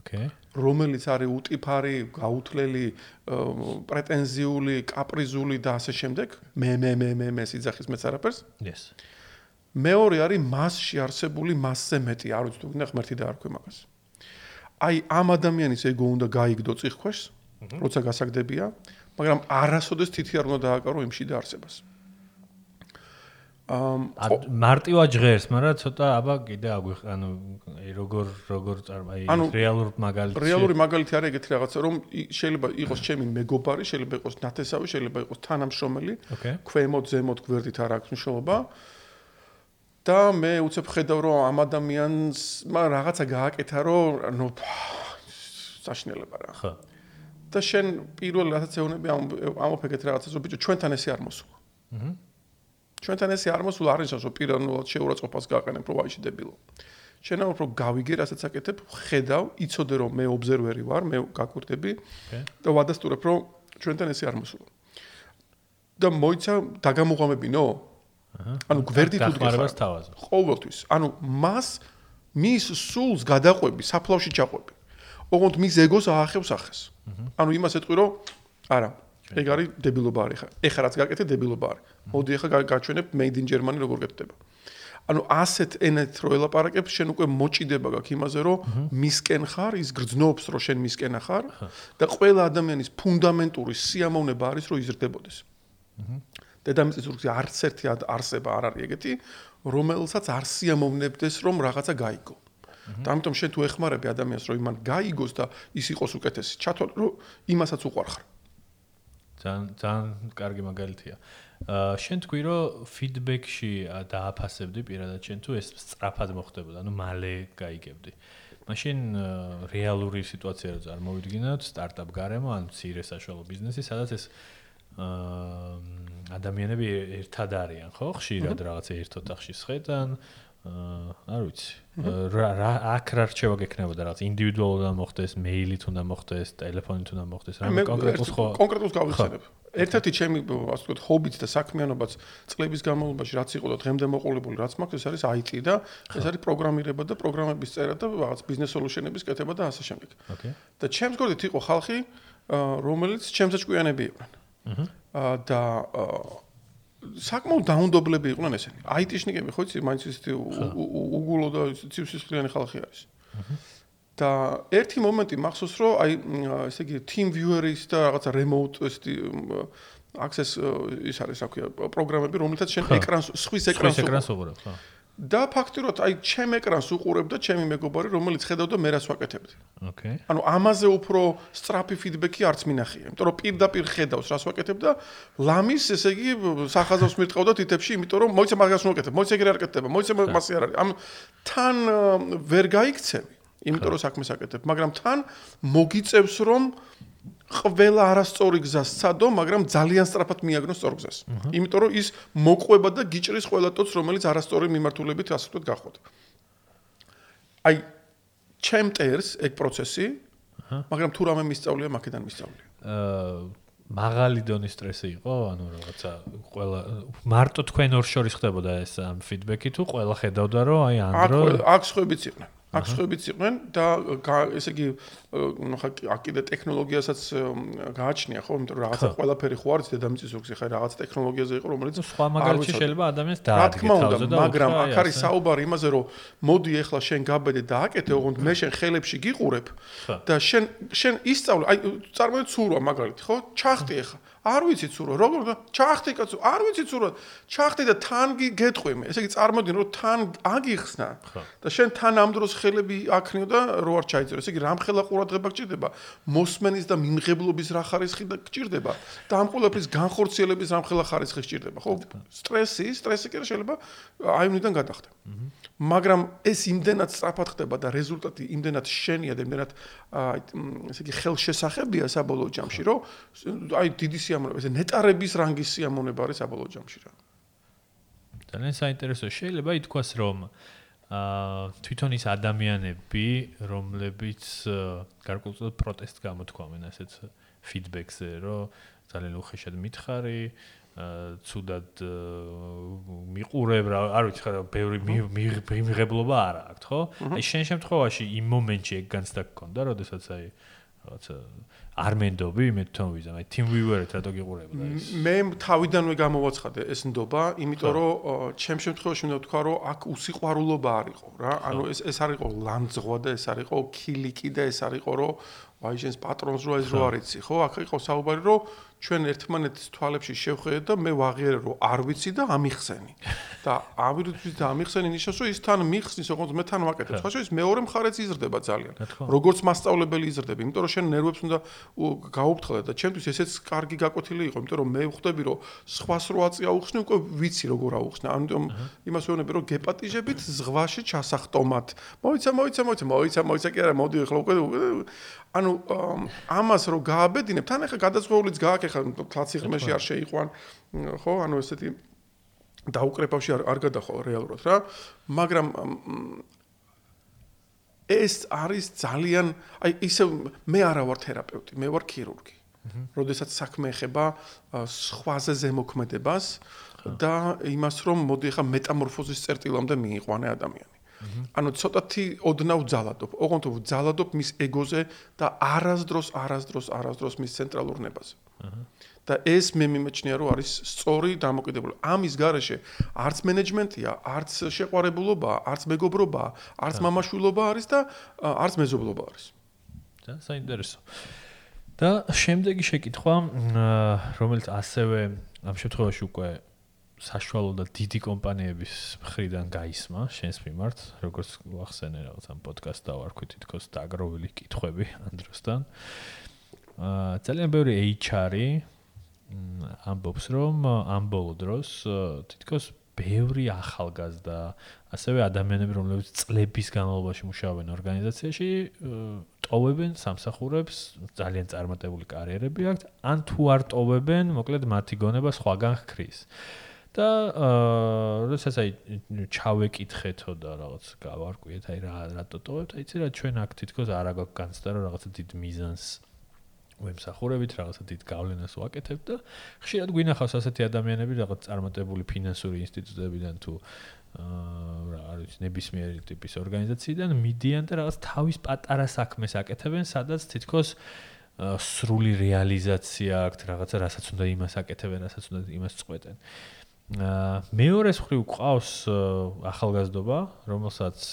ოკეი. რომელიც არის უტიფარი, გაუთლელი, პრეტენზიული, კაპრიზული და ასე შემდეგ, მე მე მე მე მე სიძახის მეც არაფერს. yes. მეორე არის მასში არსებული მასზე მეტი, არ ვიცი თუ გინდა ღმერთი დაარქვი მაგას. აი ამ ადამიანის ეგო უნდა გაიგდო წიხქვეშს, როცა გასაგდებია, მაგრამ არასოდეს თითი არ უნდა დააკარო იმში და არსებას. ამ მარტივად ჟღერს, მაგრამ ცოტა აბა კიდე აგვიხ, ანუ როგორ როგორ წარმაი რეალურ მაგალითი. რეალური მაგალითი არის ეგეთი რაღაცა, რომ შეიძლება იყოს ჩემი მეგობარი, შეიძლება იყოს ნათესავი, შეიძლება იყოს თანამშრომელი, ქვემოთ, ზემოთ, გვერდით არ აქვს მნიშვნელობა. და მე უცებ ხედავ რომ ამ ადამიანს მაგ რაღაცა გააკეთა რომ ნუ საშნელება რა. ხო. და შენ პირველ რასაც ეუნები ამ ამოფეგეთ რაღაცას რომ ბიჭო ჩვენთან ესე არ მოსულა. აჰა. ჩვენთან ესე არ მოსულა არის რომ პიროვნულად შეურაცხყოფას გააყენებ რომ ვაიში დებილო. შენ უფრო გავიგე რასაც აკეთებ, ხედავ, იცოდე რომ მე ობზერვერი ვარ, მე გაკვირდები და ვადასტურებ რომ ჩვენთან ესე არ მოსულა. და მოიცა დაგამოღამებინო? ანუ გვერდით უდგეხარ თავაზე. ყოველთვის. ანუ მას მის სულს გადაყვები, საფლავში ჩაყვები. ოღონდ მის ეგოს აახევს ახეს. ანუ იმას ეთყვი რომ არა, ეგ არის დებილობა არის ხა. ეხა რაც გაკეთე დებილობა არის. მოდი ეხა გაჩვენებ made in Germany როგორ გეთდება. ანუ ასეთ ენეთ რო ელაპარაკებ, შენ უკვე მოჭიდება გაქვს იმაზე, რომ მისკენ ხარ, ის გრძნობს, რომ შენ მისკენ ხარ და ყველა ადამიანის ფუნდამენტური სიამოვნება არის, რომ იზრდებოდეს. დედამიწის ზურგზე არც ერთი არსება არ არის ეგეთი, რომელსაც არ სიამოვნებდეს რომ რაღაცა გაიგო. და ამიტომ შენ თუ ეხმარები ადამიანს რომ იმან გაიგოს და ის იყოს უკეთესი, ჩათვალ რომ იმასაც უყარხარ. ძალიან ძალიან კარგი მაგალითია. აა შენ თქვი რომ ფიდბექში დააფასებდი პირადად შენ თუ ეს სწრაფად მოხდებოდა, ანუ მალე გაიგებდი. მაშინ რეალური სიტუაცია რო წარმოვიდგინოთ, სტარტაპ გარემო, ან მცირე საშუალო ბიზნესი, სადაც ეს ადამიანები ერთად არიან, ხო? ხშირად რაღაცა ერთ ოთახში სხედან, აა არ ვიცი. რა აქ რა რჩევა გექნებოდა რაღაც ინდივიდუალურად მოხდეს, მეილით უნდა მოხდეს, ტელეფონით უნდა მოხდეს, რა კონკრეტულს ხო? კონკრეტულს გავიხსენებ. ერთ-ერთი ჩემი ასე ვთქვათ, ჰობიც და საქმიანობაც წლების განმავლობაში რაც იყო და დღემდე მოყოლებული რაც მაქვს, ეს არის IT და ეს არის პროგრამირება და პროგრამების წერა და რაღაც ბიზნეს სოლუშენების კეთება და ასე შემდეგ. ოკეი. და ჩემს გორდით იყო ხალხი, რომელიც ჩემს ჭკვიანები იყვნენ. აჰა. და საკმაოდ დაუნდობლები იყვნენ ესენი. IT-შნიკები ხო იცი, მაინც ისეთი უგულო და ცივსისხლიანი ხალხი არის. და ერთი მომენტი მახსოვს რომ აი ესე იგი team viewer-ის და რაღაცა remote ესეთი access ის არის რა ქვია პროგრამები რომელთაც შენ ეკრანს სხვის ეკრანს უყურებ ხო და ფაქტურად აი ჩემ ეკრანს უყურებდა ჩემი მეგობარი რომელიც ხედავდა მე რას ვაკეთებდი. ოკეი. ანუ ამაზე უფრო სწრაფი ფიდბექი არც მინახია. იმიტომ რომ პირდაპირ ხედავს რას ვაკეთებ და ლამის ესე იგი სახაზავს მირტყავდა თითებში, იმიტომ რომ მოიცა მაგას ვაკეთებ, მოიცა ეგრე არ კეთდება, მოიცა მასე არ არის. ამ თან ვერ გაიქცევი. იმიტომ რომ საქმეს აკეთებ, მაგრამ თან მოგიწევს რომ ყველა არასწორი გზა სცადო, მაგრამ ძალიან სწრაფად მიაგნო სწორ გზას. იმიტომ რომ ის მოყვება და გიჭრის ყველა ტოტს, რომელიც არასწორი მიმართულებით ასე ვთქვათ გახოთ. აი ჩემტერს ეგ პროცესი, მაგრამ თუ რამე მისწავლია, მაქედან მისწავლია. აა მაღალი დონის სტრესი იყო, ანუ რაღაცა ყველა მარტო თქვენ ორ შორის ხდებოდა ეს ამ ფიდბექი თუ ყველა ხედავდა რომ აი ანდრო აქ სხვებიც იყვნენ. აქ სხვებიც იყვნენ და ესე იგი ხა კიდე ტექნოლოგიასაც გააჩნია ხო? იმიტომ რომ რაღაცა ყველაფერი ხო არის დედამიწის ზოგზე ხა რაღაც ტექნოლოგიაზე იყო რომელიც სხვა მაგალითი შეიძლება ადამიანს დაადგეს თავზე და მაგრამ აქ არის საუბარი იმაზე რომ მოდი ახლა შენ გაბედე და აკეთე ოღონდ მე შენ ხელებში გიყურებ და შენ შენ ისწავლე აი წარმოიდგინე ცურვა მაგალითი ხო? ჩახტი ახლა არ ვიცი ცურო როგორ ჩახტი კაცო არ ვიცი ცურო ჩახტი და თან გეტყვი მე. ესე იგი წარმოიდგინე რომ თან აგიხსნა და შენ თან ამ დროს ხელები აქნიო და რო არ ჩაიწერო. ესე იგი რამხელა ყურადღება გჭირდება? მოსმენის და მიმღებლობის რა ხარისხი და გჭირდება? და ამ ყოლაფრის განხორციელების რამხელა ხარისხი გჭირდება? ხო სტრესი სტრესი კი შეიძლება აი უნიდან გადახდე. მაგრამ ეს იმდენად სწრაფად ხდება და რეზულტატი იმდენად შენია და იმდენად აი ესე იგი ხელშესახებია საბოლოო ჯამში რომ აი დიდი სიამოვნება ეს ნეტარების რანგის სიამოვნება არის საბოლოო ჯამში რა. ძალიან საინტერესო შეიძლება ითქვას რომ აა თვითონ ის ადამიანები რომლებიც გარკვეულწილად პროტესტ გამოთქვამენ ასეთ ფიდბექზე რომ ძალიან უხეშად მითხარი ცუდად მიყურებ რა არ ვიცი ხარ ბევრი მიღებლობა არ აქვს ხო? აი შენ შემთხვევაში იმ მომენტში ეგ განცდა გქონდა როდესაც აი რაღაცა არ მენდობი მე თვითონ ვიზამ. აი team viewer-ით რატო გიყურებოდა ის მე თავიდანვე გამოვაცხადე ეს ნდობა იმიტომ რომ ჩემ შემთხვევაში უნდა ვთქვა რომ აქ უსიყვარულობა არისო რა. ანუ ეს ეს არისო ლანძღვა და ეს არისო ქილიკი და ეს არისო რომ აი შენს პატრონს რო ეს რო არიცი ხო? აქ იყო საუბარი რომ ჩვენ ერთმანეთის თვალებში შევხედეთ და მე ვაღიარე რომ არ ვიცი და ამიხსენი. და ამირთვის და ამიხსენი ნიშნავს რომ ის თან მიხსნის, როგორც მე თან ვაკეთებ. სხვა შეიძლება მეორე მხარეც იზრდება ძალიან. როგორც მასწავლებელი იზრდება, იმიტომ რომ შენ ნერვებს უნდა გაუფრთხილდე და ჩემთვის ესეც კარგი გაკვეთილი იყო, იმიტომ რომ მე ვხვდები რომ სხვას რო აწია უხსნი, უკვე ვიცი როგორ აუხსნა. ამიტომ იმას ვეუბნები რომ გეპატიჟებით ზღვაში ჩასახტომად. მოიცა, მოიცა, მოიცა, მოიცა, მოიცა კი არა, მოდი ახლა უკვე ანუ ამას რო გააბედინებ, თან ახლა გადაწყვეტილიც გააკეთა, თაც იღმეში არ შეიყვან, ხო? ანუ ესეთი დაუკრეფავში არ არ გადახო რეალურად რა. მაგრამ ეს არის ძალიან აი ისე მე არა ვარ თერაპევტი, მე ვარ ქირურგი. როდესაც საქმე ეხება სხვაზე ზემოქმედებას და იმას რომ მოდი ახლა მეტამორფოზის წერტილამდე მიიყვანე ადამიანი. ანუ ცოტათი ოდნავ ძალადობ, ოღონდ ძალადობ მის ეგოზე და არასდროს არასდროს არასდროს მის ცენტრალურ ნებაზე. და ეს მე მიმეჩნია რომ არის სწორი დამოკიდებული. ამის garaშე არც მენეჯმენტია, არც შეყვარებულობა, არც მეგობრობა, არც მამაშვილობა არის და არც მეზობლობა არის. და საინტერესო. და შემდეგი შეკითხვა, რომელიც ასევე ამ შემთხვევაში უკვე საშუალო და დიდი კომპანიების მხრიდან გაისმა შენს მიმართ, როგორც ვახსენე რაღაც ამ პოდკასტ დავარქვი თითქოს დაგროვილი კითხვები ანდროსთან. აა ძალიან ბევრი HR-ი ამბობს, რომ ამ ბოლო დროს თითქოს ბევრი ახალგაზრდა, ასევე ადამიანები, რომლებიც წლების განმავლობაში მუშაობენ ორგანიზაციაში, ტოვებენ სამსახურებს, ძალიან წარმატებული კარიერები აქვთ, ან თუ არ ტოვებენ, მოკლედ მათი გონება სხვაგან ხქრის. და აა როდესაც აი ჩავეკითხეთო და რაღაც გავარკვიეთ აი რა რატო ტოვებთ აი ცირა ჩვენ აქ თითქოს არ აქვს განცდა რომ რაღაცა დიდ მიზანს ვემსახურებით რაღაცა დიდ გავლენას ვაკეთებთ და ხშირად გვინახავს ასეთი ადამიანები რაღაც წარმატებული ფინანსური ინსტიტუტებიდან თუ აა რა არის ნებისმიერი ტიპის ორგანიზაციიდან მიდიან და რაღაც თავის პატარა საქმეს აკეთებენ სადაც თითქოს სრული რეალიზაცია აქვს რაღაცა რასაც უნდა იმას აკეთებენ რასაც უნდა იმას წყვეტენ მეორე მხრივ ყავს ახალგაზრდობა, რომელსაც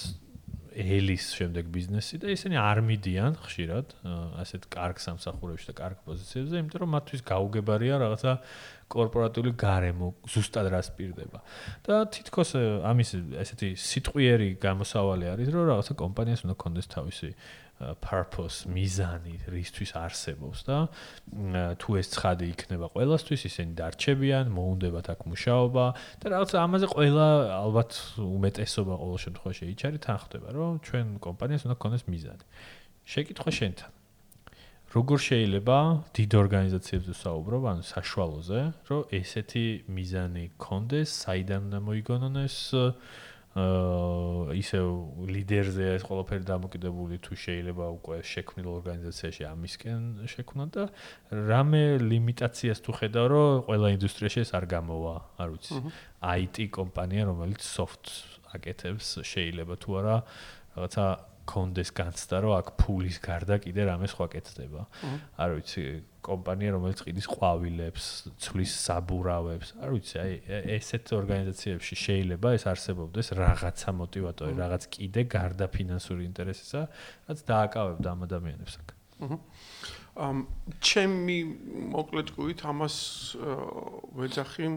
ელის შემდეგ ბიზნესი და ისინი არ მიდიან ხშირად ასეთ კარგ სამსახურებში და კარგ პოზიციებზე, იმიტომ რომ მათთვის გაუგებარია რაღაცა კორპორატიული გარემო, ზუსტად რა სპირდება. და თითქოს ამის ესეთი სიტყვიერი გამოსავალი არის, რომ რაღაცა კომპანიას უნდა კონდეს თავისი purpose, მიზანი, რისთვის არსებობს და თუ ეს ცხადი იქნება ყველასთვის, ისინი დარჩებიან, მოუნდებათ აქ მუშაობა და რაღაც ამაზე ყველა ალბათ უმეტესობა ყოველ შემთხვევაში HR-ი თანხდება, რომ ჩვენ კომპანიას უნდა გქონდეს მიზანი. შეკითხვა შენთან. როგორ შეიძლება დიდ ორგანიზაციებზე საუბრობ, ანუ საშუალოზე, რომ ესეთი მიზანი გქონდეს, საიდან უნდა მოიგონონ ეს ისე ლიდერზე ეს ყველაფერი დამოკიდებული თუ შეიძლება უკვე შექმნილ ორგანიზაციაში ამისკენ შექმნა და რამე ლიმიტაციას თუ ხედავ რომ ყველა ინდუსტრიაში ეს არ გამოვა არ ვიცი. IT კომპანია რომელიც soft აკეთებს შეიძლება თუ არა რაღაცა კონდეს განცდა, რომ აქ ფულის გარდა კიდე რამე სხვა კეთდება. არ ვიცი, კომპანია, რომელიც ყიდის ყვავილებს, ცვლის საბურავებს, არ ვიცი, აი ესეთ ორგანიზაციებში შეიძლება ეს არსებობდეს რაღაცა мотиваტორი, რაღაც კიდე გარდა ფინანსური ინტერესისა, რაც დააკავებდა ამ ადამიანებს აქ. აჰა. ამ ჩემი მოკლედ ყույით ამას ვეძახი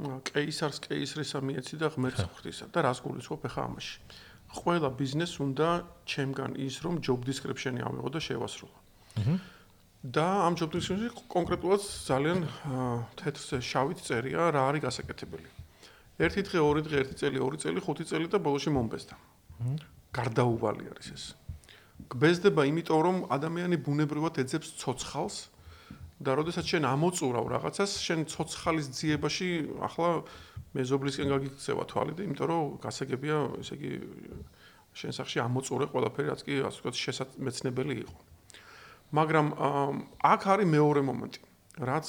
კეისარს კეისრის ამიეცი და ღმერთს ხვდისა და რას გულისხმობ ახლა ამაში? აა ყველა ბიზნეს უნდა ჩემგან ის რომ job description-ი ავიღო და შევასრულო. აჰა. და ამ job description-ში კონკრეტულად ძალიან თეთრ შავით წერია რა არის გასაკეთებელი. ერთი დღე, ორი დღე, ერთი წელი, ორი წელი, ხუთი წელი და ბოლოში მომბესდა. აჰა. გარდაუვალი არის ეს. გბეზდება იმიტომ რომ ადამიანი ბუნებრივად ეძებს ცოცხალს და როდესაც შენ ამოწურავ რაღაცას, შენ ცოცხალის ძიებაში ახლა მეზობლისკენ გაგიქცევა თვალი და იმიტომ რომ გასაგებია, ესე იგი შენ სახში ამოწურე ყველაფერი, რაც კი ასე ვთქვათ შესაძმეცნებელი იყო. მაგრამ აქ არის მეორე მომენტი, რაც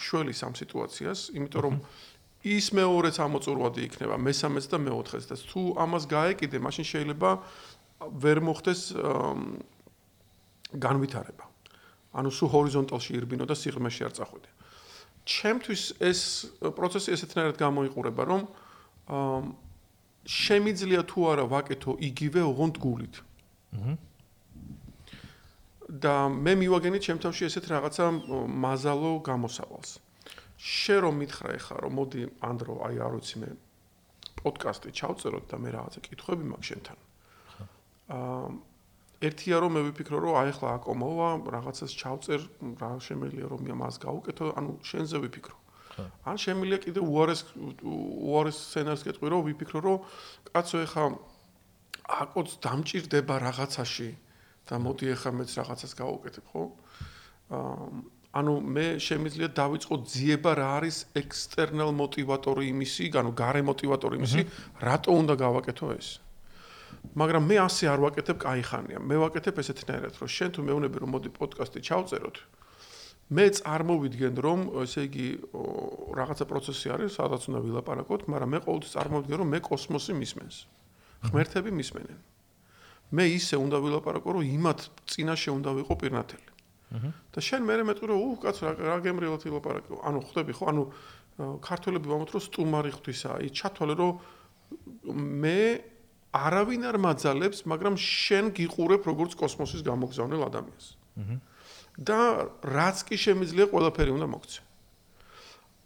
შველის ამ სიტუაციას, იმიტომ რომ ის მეორეც ამოწურვადი იქნება, მესამეც და მეოთხეც და თუ ამას გაეკიდე, მაშინ შეიძლება ვერ მოხდეს განვითარება. ანუ სულ ჰორიზონტალში ირბინო და სიღრმეში არ წახვიდე. ჩემთვის ეს პროცესი ესეთნაირად გამოიყურება, რომ შემიძლია თუ არა ვაკეთო იგივე ოღონდ გულით. და მე მივაგენი ჩემთავში ესეთ რაღაცა მაზალო გამოსავალს. შე რომ მითხრა ეხა რომ მოდი ანდრო აი არ ვიცი მე პოდკასტი ჩავწეროთ და მე რაღაცა კითხვები მაქვს შენთან. აა ერთია რომ მე ვიფიქრო რომ აი ახლა აკომოვა რაღაცას ჩავწერ რა შემიძლია რომ მე მას გავუკეთო ანუ შენზე ვიფიქრო ან შემიძლია კიდე უარეს უარეს სცენარს გეტყვი რომ ვიფიქრო რომ კაცო ახლა აკოც დამჭირდება რაღაცაში და მოდი ახლა მეც რაღაცას გავუკეთებ ხო ანუ მე შემიძლია დავიწყო ძიება რა არის ექსტერნალ მოტივატორი იმისი, ანუ გარე მოტივატორი იმისი, რატო უნდა გავაკეთო ეს. აჰა. მაგრამ მე ასე არ ვაკეთებ кайხანია. მე ვაკეთებ ესეთნაირად, რომ შენ თუ მეუბნები რომ მოდი პოდკასტი ჩავწეროთ, მე წარმოვიდგენ რომ ესე იგი რაღაცა პროცესი არის, სადაც უნდა ვილაპარაკოთ, მაგრამ მე ყოველთვის წარმოვიდგენ რომ მე კოსმოსი მისმენს. ღმერთები მისმენენ. მე ისე უნდა ვილაპარაკო, რომ იმათ წინაშე უნდა ვიყო პირნათელი. და შენ მე მეტყურე უჰ კაცო რა გემრიელად ილაპარაკო. ანუ ხვდები ხო, ანუ ქართველები ვამბობთ რომ სტუმარი ღვთისაა. ის ჩათვალე რომ მე არავინ არ მაძალებს, მაგრამ შენ გიყურებ როგორც კოსმოსის გამოგზავნილ ადამიანს. აჰა. და რაც კი შემიძლია ყველაფერი უნდა მოგცე.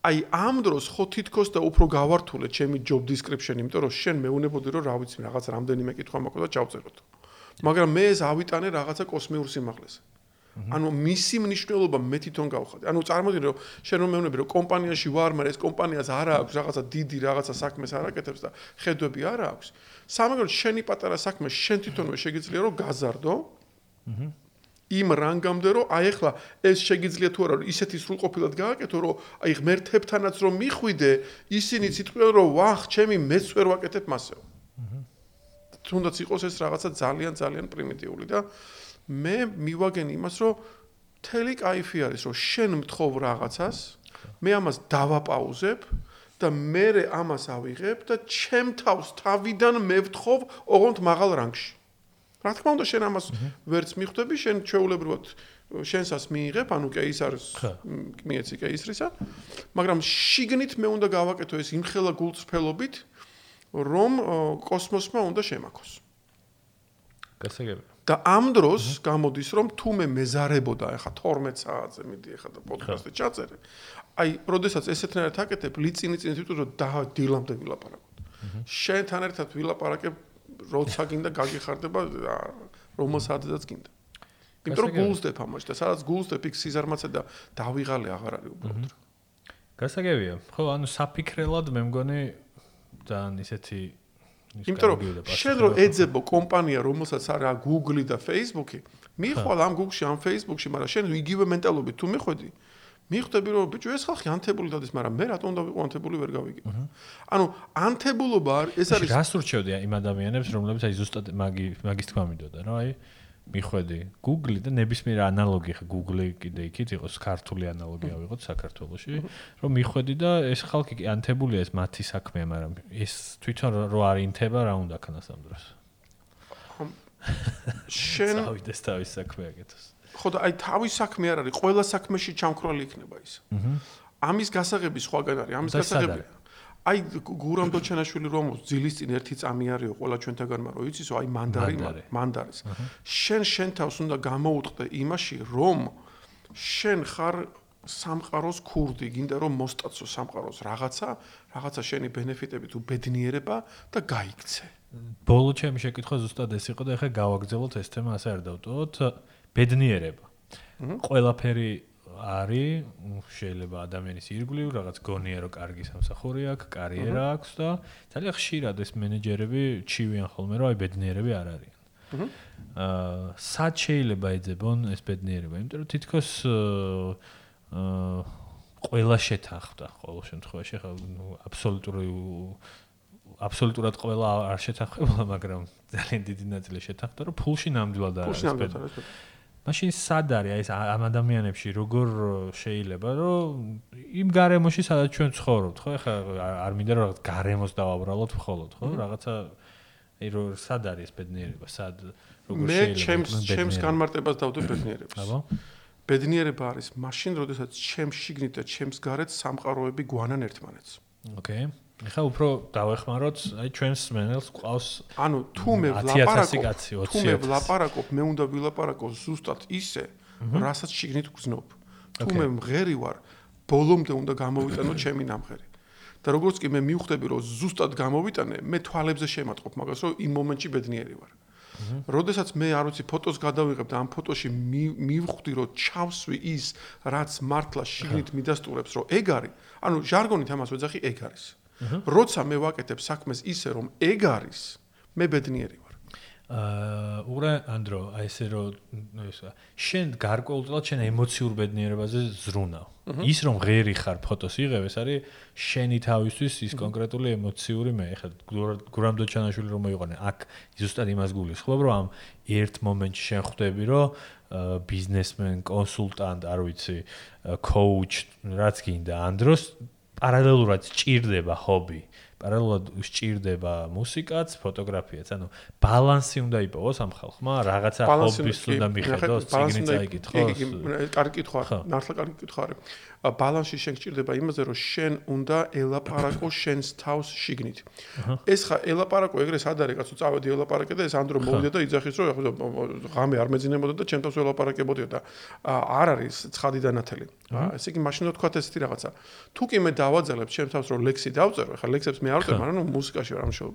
აი ამ დროს ხო თითქოს და უფრო გავართულე ჩემი job description, იმიტომ რომ შენ მეუნებოდი რომ რა ვიცი, რაღაც რამდენიმე კითხვა მაქვს და ჩავწეროთ. მაგრამ მე ეს ავიტანე რაღაცა კოსმიურ სიმაღლეზე. ანუ მისი მნიშვნელობა მე თვითონ გავხადე. ანუ წარმოგიდგენთ რომ შენ რომ მეუბნები რომ კომპანიაში ვარ, მაგრამ ეს კომპანიას არ აქვს რაღაცა დიდი რაღაცა საქმეს არ აკეთებს და ხედვები არ აქვს. სამაგერ შენი პატარა საქმე შენ თვითონვე შეიძლება რომ გაზარდო? იმ რანგამდე რომ აი ახლა ეს შეიძლება თუ არა ისეთი სრულყოფილად გააკეთო რომ აი ღმერთებთანაც რომ მიხვიდე ისინი იტყვიან რომ ვახ ჩემი მეც ვერ ვაკეთებ მასეო. თუნდაც იყოს ეს რაღაცა ძალიან ძალიან პრიმიტიული და მე მივაგენ იმას რომ მთელი кайფი არის რომ შენ მთხოვ რაღაცას მე ამას დავაპაუზებ და მე ამას ავიღებ და ჩემ თავს თავიდან მე ვთხოვ ოღონდ მაღალ რანგში. რა თქმა უნდა, შენ ამას ვერც მიხვდები, შენ ჩეულებრივად შენსას მიიღებ, ანუ კეისარს მიეცი კეისრისა, მაგრამ შიგნით მე უნდა გავაკეთო ეს იმხელა გულწრფელობით, რომ კოსმოსმა უნდა შემაქოს. გასაგებია. და ამ დროს გამოდის რომ თუ მე მეზარებოდა ეხა 12 საათზე მიდი ეხა და პოდკასტი ჩაწერე აი როდესაც ესეთნაირად აკეთებ ლიცინი წინ თვითონ რომ და დილამდე ვილაპარაკოთ. შენთან ერთად ვილაპარაკებ როცა გინდა გაგიხარდება რომელ საათზეც გინდა. იმიტომ რომ გულსდებ ამაში და სადაც გულსდებ იქ სიზარმაცე და დავიღალე აღარ არის უბრალოდ გასაგებია. ხო ანუ საფიქრელად მე მგონი ძალიან ისეთი იმიტომ რომ შენ რო ეძებო კომპანია რომელსაც არა Google და Facebook-ი მიხვალ ამ Google-ში ამ Facebook-ში მაგრამ შენ იგივე მენტალობით თუ მიხვედი მიხვდები რომ ბიჭო ეს ხალხი ანთებული დადის მაგრამ მე რატომ უნდა ვიყო ანთებული ვერ გავიგე? ანუ ანთებულობა ეს არის რას ურჩევდი იმ ადამიანებს რომლებიც აი ზუსტად მაგი მაგის თქვა მინდოდა რა აი მიხვედი Google და ნებისმიერ ანალოგი ხა Google კიდე იქით იყოს ქართული ანალოგია ვიღოთ საქართველოში რომ მიხვედი და ეს ხალხი კი ანთებულია ეს მათი საქმეა მაგრამ ეს თვითონ რო არ ინთება რა უნდა ქნას ამ დროს? [laughs] შენ ავიდეს თავის საქმე აკეთოს. ხო და აი თავის საქმე არ არის ყველა საქმეში ჩამქრალი იქნება ის. ამის გასაღები სხვაგან არის ამის გასაღები აი გურამ დოჩენაშვილი რომ ძილის წინ ერთი წამი არისო ყველა ჩვენთაგანმა რო იცისო აი მანდარი. მანდარის. შენ შენ თავს უნდა გამოუტყდე იმაში რომ შენ ხარ სამყაროს ქურდი გინდა რომ მოსტაცო სამყაროს რაღაცა რაღაცა შენი ბენეფიტები თუ ბედნიერება და გაიქცე. ბოლო ჩემი შეკითხვა ზუსტად ეს იყო და ეხლა გავაგზავნოთ ეს თემა ასე არ დავტოვოთ. ბედნიერება. ყველაფერი არის შეიძლება ადამიანის ირგვლივ რაღაც გონია რომ კარგი სამსახური აქვს, კარიერა აქვს და ძალიან ხშირად ეს მენეჯერები ჩივიან ხოლმე რომ აი ბედნიერები არ არიან. აა სად შეიძლება ეძებონ ეს ბედნიერება? იმიტომ რომ თითქოს აა ყველა შეთანხმდა ყოველ შემთხვევაში ხა აბსოლუტური აბსოლუტურად ყველა არ შეთანხმება, მაგრამ ძალიან დიდი ნაწილი შეთანხმდა რომ ფულში ნამდვილად არის ბედნიერება. მაშინ სად არის ეს ამ ადამიანებში როგორ შეიძლება რომ იმ გარემოში სადაც ჩვენ ცხოვრობთ ხო? ეხლა არ მინდა რომ რაღაც გარემოს დავაბრალოთ მხოლოდ ხო? რაღაცა აი რომ სად არის ბედნიერება? სად როგორ შეიძლება მე ჩემს ჩემს განმარტებას დავდო [coughs] ბედნიერებას აბა. ბედნიერება არის მაშინ როდესაც ჩემს შიგნით და ჩემს გარეთ სამყაროები გვანან ერთმანეთს. ოკეი ეხა უფრო დავეხმაროთ, აი ჩვენს მენელს ყავს ანუ თუ მე ვლაპარაკობ, თუ მე ვლაპარაკობ, მე უნდა ვილაპარაკო ზუსტად ისე, რასაც შიგნით გძნობ. თუ მე მღერი ვარ, ბოლომდე უნდა გამოვიტანო [coughs] ჩემი ნამღერი. და როგორც კი მე მივხვდები, რომ ზუსტად გამოვიტანე, მე თვალებზე შემატყობ მაგას, რომ იმ მომენტში ბედნიერი ვარ. როდესაც მე არ ვიცი ფოტოს გადავიღებ და ამ ფოტოში მივხვდი, რომ ჩავსვი ის, რაც მართლა შიგნით მიდასტურებს, რომ ეგ არის, ანუ ჟარგონით ამას ვეძახი ეგ არის. როცა მე ვაკეთებ საქმეს ისე რომ ეგ არის მე ბედნიერი ვარ. აა უღრა ანდრო აი ესე რომ ეს შენ გარკვეულწილად შენ ემოციურ ბედნიერებაზე ზრუნავ. ის რომ ღერი ხარ ფოტოს იღებ ეს არის შენი თავისთვის ის კონკრეტული ემოციური მე ხა გურამდო ჩანაშვილი რომ მოიყვანე. აქ ზუსტად იმას გულისხმობ რომ ამ ერთ მომენტში შენ ხვდები რომ ბიზნესმენ, კონსულტანტ, არ ვიცი, კოუჩ, რაც გინდა, ანდროს პარალელურად ჭირდება ჰობი პარალელურად სჭირდება მუსიკაც, ფოტოგრაფიაც, ანუ ბალანსი უნდა იპოვოს ამ ხალხმა, რაღაცა ჰობის უნდა მიხედოს, ციგნი წაიკითხოს. კი, კი, კარგი კითხვა, ნახლა კარგი კითხვა არის. ბალანსი შენ გჭირდება იმაზე, რომ შენ უნდა ელაპარაკო შენს თავს შიგნით. ეს ხა ელაპარაკო ეგრე სად არის, კაცო, წავედი ელაპარაკე და ეს ანდრო მოვიდა და იძახის, რომ ღამე არ მეძინებოდა და ჩემ თავს ელაპარაკებოდიო და არ არის ცხადი დანათელი. ესე იგი, მაშინ თქვა ესეთი რაღაცა. თუ კი მე დავაძალებ ჩემ თავს რომ ლექსი დავწერო, ხა ლექსებს მე არ ვწერ, მაგრამ მუსიკაში ვარ ამშობ.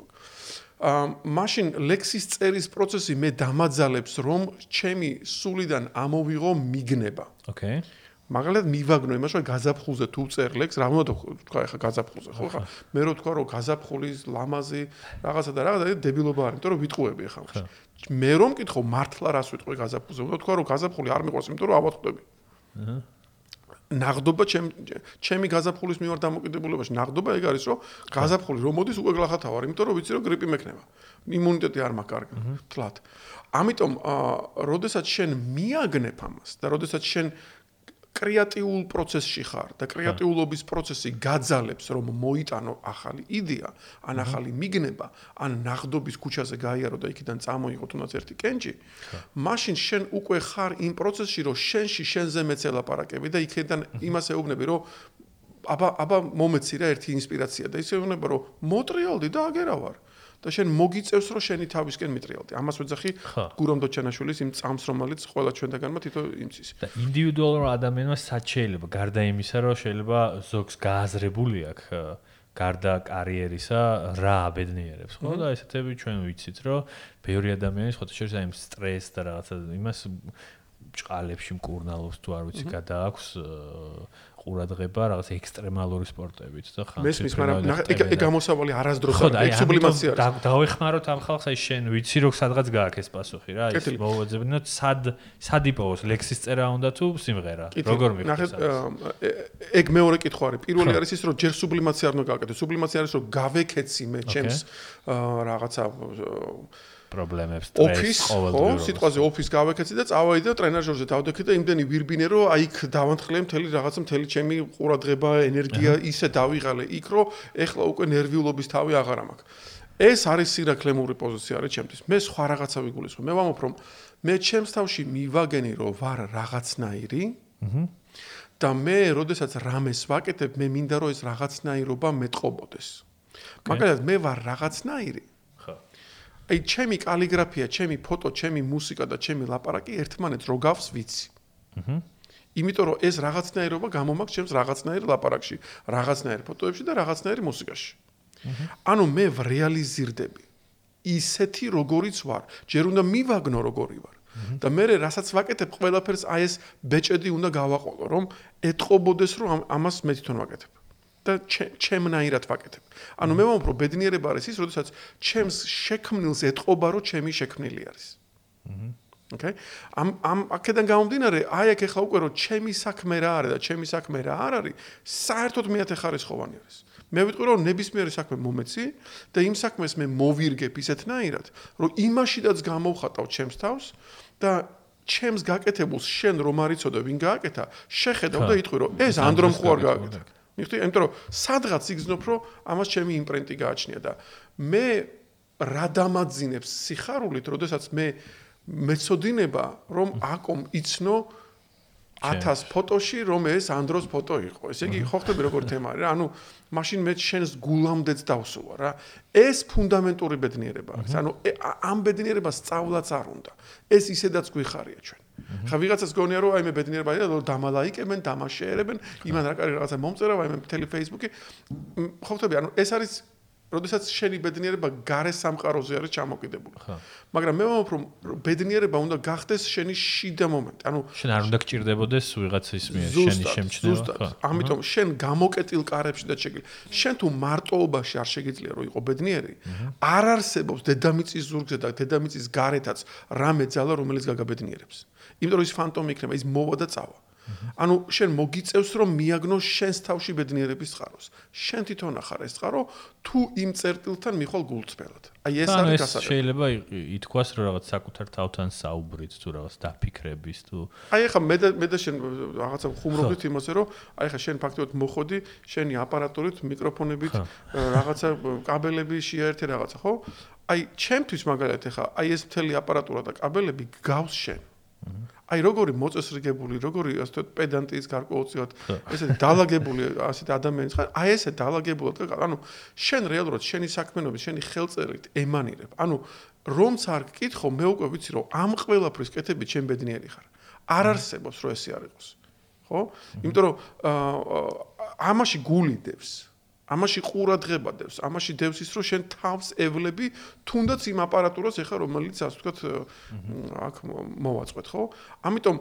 აა მაშინ ლექსის წერის პროცესი მე დამაძალებს რომ ჩემი სულიდან ამოვიღო მიგნება. ოკეი. მაგალითად მივაგნო იმას რომ გაზაფხულზე თუ წერ ლექს რა უნდა თქვა ეხა გაზაფხულზე ხო ხა. მე რო თქვა რომ გაზაფხულის ლამაზი რაღაცა და რაღაცა დებილობა არის იმიტომ რომ ვიტყუები ეხა მე რომ მკითხო მართლა რას ვიტყვი გაზაფხულზე? უნდა თქვა რომ გაზაფხული არ მიყვარს იმიტომ რომ ავატყდები აჰა. ნაღდობა ჩემ ჩემი გაზაფხულის მიმართ დამოკიდებულებაში ნაღდობა ეგ არის რომ გაზაფხული რომ მოდის უკვე გლახათავ არის იმიტომ რომ ვიცი რომ გრიპი მექნება. იმუნიტეტი არ მაქვს კარგი თლათ. ამიტომ აა როდესაც შენ მიაგნებ ამას და როდესაც შენ კრეატიულ პროცესში ხარ და კრეატიულობის პროცესი გაძალებს რომ მოიტანო ახალი იდეა, ან ახალი მიგნება, ან ნახდობის ქუჩაზე გაიარო და იქიდან წამოიღო თუნდაც ერთი კენჭი, მაშინ შენ უკვე ხარ იმ პროცესში რომ შენში შენზე მეცელაპარაკები და იქიდან იმას ეუბნები რომ აბა აბა მომეცი რა ერთი ინსპირაცია და ისე ეუბნება რომ მოტრიალდი და აგერა ვარ. და შენ მოგიწევს რომ შენი თავისკენ მიტრიალდი. ამას ვეძახი გურამ დოჩანაშვილის იმ წამს რომელიც ყველა ჩვენთაგანმა თითო იმცის. და ინდივიდუალურ ადამიანმა სად შეიძლება? გარდა იმისა რომ შეიძლება ზოგს გააზრებული აქვს გარდა კარიერისა რა აბედნიერებს ხო? და ესეთები ჩვენ ვიცით რომ ბევრი ადამიანი ხოთა შეიძლება იმ სტრეს და რაღაცა იმას ჭყალებში მკურნალობს თუ არ ვიცი გადააქვს ყურადღება რაღაც ექსტრემალური სპორტებით და ხან მესმის მაგრამ ეგ ეგ გამოსავალი არასდროს არის სუბლიმაცია არის. დავეხმაროთ ამ ხალხს აი შენ ვიცი რომ სადღაც გააკეს პასუხი რა ის მოვაძებინოთ სად სად იპოვოს ლექსის წერა უნდა თუ სიმღერა? როგორ მიხდეს ეგ მეორე კითხვა არის. პირველი არის ის რომ ჯერ სუბლიმაცია არ უნდა გააკეთო სუბლიმაცია არის რომ გავეკეცი მე ჩემს რაღაცა პრობლემებს სტრესს ყოველდღიურად. ხო, სიტყვაზე ოფის გავეკეცი და წავაი და ტრენაჟორზე დავდექი და იმდენი ვირბინე რომ აი იქ დავანთხლე მთელი რაღაცა მთელი ჩემი ყურადღება, ენერგია ისე დავიღალე იქ რომ ეხლა უკვე ნერვიულობის თავი აღარ მაქვს. ეს არის სირაქლემური პოზიცია არის ჩემთვის. მე სხვა რაღაცა ვიგულისხმობ. მე ვამბობ რომ მე ჩემს თავში მივაგენი რომ ვარ რაღაცნაირი. აჰა. და მე, როდესაც რამეს ვაკეთებ, მე მინდა რომ ეს რაღაცნაირობა მეტყობოდეს. მაგალითად, მე ვარ რაღაცნაირი. აი ჩემი კალიგრაფია, ჩემი ფოტო, ჩემი მუსიკა და ჩემი ლაპარაკი ერთმანეთს რო გავს ვიცი. აჰა. იმიტომ რომ ეს რაღაცნაირობა გამომაქვს ჩემს რაღაცნაირ ლაპარაკში, რაღაცნაირ ფოტოებში და რაღაცნაირ მუსიკაში. აჰა. ანუ მე რეალიზირდები ისეთი როგორიც ვარ, ჯერ უნდა მივაგნო როგორი ვარ. და მე რასაც ვაკეთებ ყველაფერს აი ეს ბეჭედი უნდა გავაყოლო, რომ ეთყობოდეს რომ ამას მე თვითონ ვაკეთებ. და ჩემნაირად ვაკეთებ. ანუ მე მომფრო ბედნიერება არის ის, როდესაც ჩემს შექმნილს ეთყობა, რომ ჩემი შექმნილი არის. აჰა. ოკეი? ამ ამ აქედან გამომდინარე, აი აქ ეხლა უკვე რომ ჩემი საქმე რა არის და ჩემი საქმე რა არ არის, საერთოდ მეათე ხარისხოვანი არის. მე ვიტყვი რომ ნებისმიერი საქმე მომეცი და იმ საქმეს მე მოვირგებ ისეთნაირად, რომ იმაშიდაც გამოვხატავ ჩემს თავს და ჩემს გაკეთებულს შენ რომ არიწოდე ვინ გააკეთა, შეხედავ და იტყვი რომ ეს ანდრომ ხო არ გააკეთა. მიხდი, იმიტომ რომ სადღაც იგზნობ, რომ ამას ჩემი იმპრინტი გააჩნია და მე რა დამაძინებს სიხარულით, როდესაც მე მეცოდინება, რომ აკომ იცნო 1000 ფოტოში რომ ეს ანდროს ფოტო იყო. ესე იგი, ხო ხტები როგორ თემა არის რა? ანუ მაშინ მე შენს გულამდეც დავსულა რა. ეს ფუნდამენტური ბედნიერება არის. ანუ ამ ბედნიერებას სწავლაც არ უნდა. ეს ისედაც გვიხარია ჩვენ. ხა ვიღაცას გონია რომ აი მე ბედნიერება და დამალაიკებენ, დამაშერებენ, იმან რა კარი რაღაცა მომწერა, აი მე მთელი Facebook-ი. ხო ხტები, ანუ ეს არის როდესაც შენი ბედნიერება გარე სამყაროზე არის ჩამოკიდებული. ხო. მაგრამ მე მომფრო ბედნიერება უნდა გახდეს შენი შიდა მომენტი. ანუ შენ არ უნდა გჭირდებოდეს ვიღაცის მიერ შენი შემჩნევა. ხო. ამიტომ შენ გამოკეტილ კარებში და შეგიძლია. შენ თუ მარტოობაში არ შეგიძლია რომ იყო ბედნიერი, არ არსებობს დედამიწის ზურგზე და დედამიწის გარეთაც რამე ძალა რომელიც გაგაბედნიერებს. იმიტომ რომ ის ფანტომი იქნება, ის მოვა და წავა. ანუ შენ მოგიწევს რომ მიაგნოს შენს თავში ბედნიერების წყაროს. შენ თვითონ ახარ ეს წყარო თუ იმ წერტილთან მიხვალ გულწრფელად. აი ეს არის გასაგები. შეიძლება ითქვას რომ რაღაც საკუთარ თავთან საუბრით თუ რაღაც დაფიქრების თუ აი ახლა მე და მე და შენ რაღაცა ხუმრობთ იმასე რომ აი ახლა შენ ფაქტობრივად მოხოდი შენი აპარატურით, მიკროფონებით, რაღაცა კაბელები შეერთე რაღაცა, ხო? აი ჩემთვის მაგალითად ახლა აი ეს მთელი აპარატურა და კაბელები გავს შენ. აი როგორი მოწესრიგებული, როგორი ასე ვთქვათ პედანტის გარკვეულწილად, ესე დაალაგებული ასეთ ადამიანის ხარ, აი ესე დაალაგებულად, ანუ შენ რეალურად შენი საქმიანობის, შენი ხელწერით ემანირებ. ანუ რომც არ გკითხო, მე უკვე ვიცი რომ ამ ყველაფრის კეთებით შენ ბედნიერი ხარ. არ არსებობს რომ ესე არ იყოს. ხო? იმიტომ რომ ამაში გულიდებს. ამაში ყურადღება დევს, ამაში დევს ის, რომ შენ თავს ევლები თუნდაც იმ აპარატურას ეხა რომელიც ასე ვთქვათ აქ მოვაწყვეთ, ხო? ამიტომ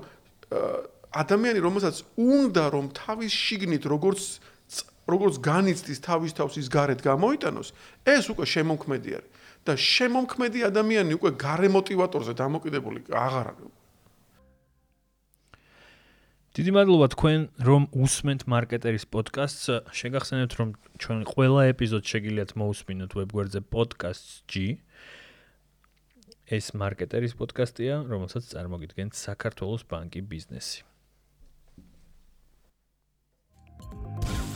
ადამიანი რომელსაც უნდა რომ თავის შიგნით როგორც როგორც განიცდის თავის თავს ის გარეთ გამოიტანოს, ეს უკვე შემომქმედი არის. და შემომქმედი ადამიანი უკვე გარე მოტივატორზე დამოკიდებული აღარ არის. დიდი მადლობა თქვენ რომ უსმენთ მარკეტერის პოდკასტს. შეგახსენებთ რომ ჩვენ ყველა ეპიზოდს შეგიძლიათ მოусმინოთ ვებგვერდზე podcast.g. ეს მარკეტერის პოდკასტია, რომელსაც წარმოგიდგენთ საქართველოს ბანკი ბიზნესი. thank you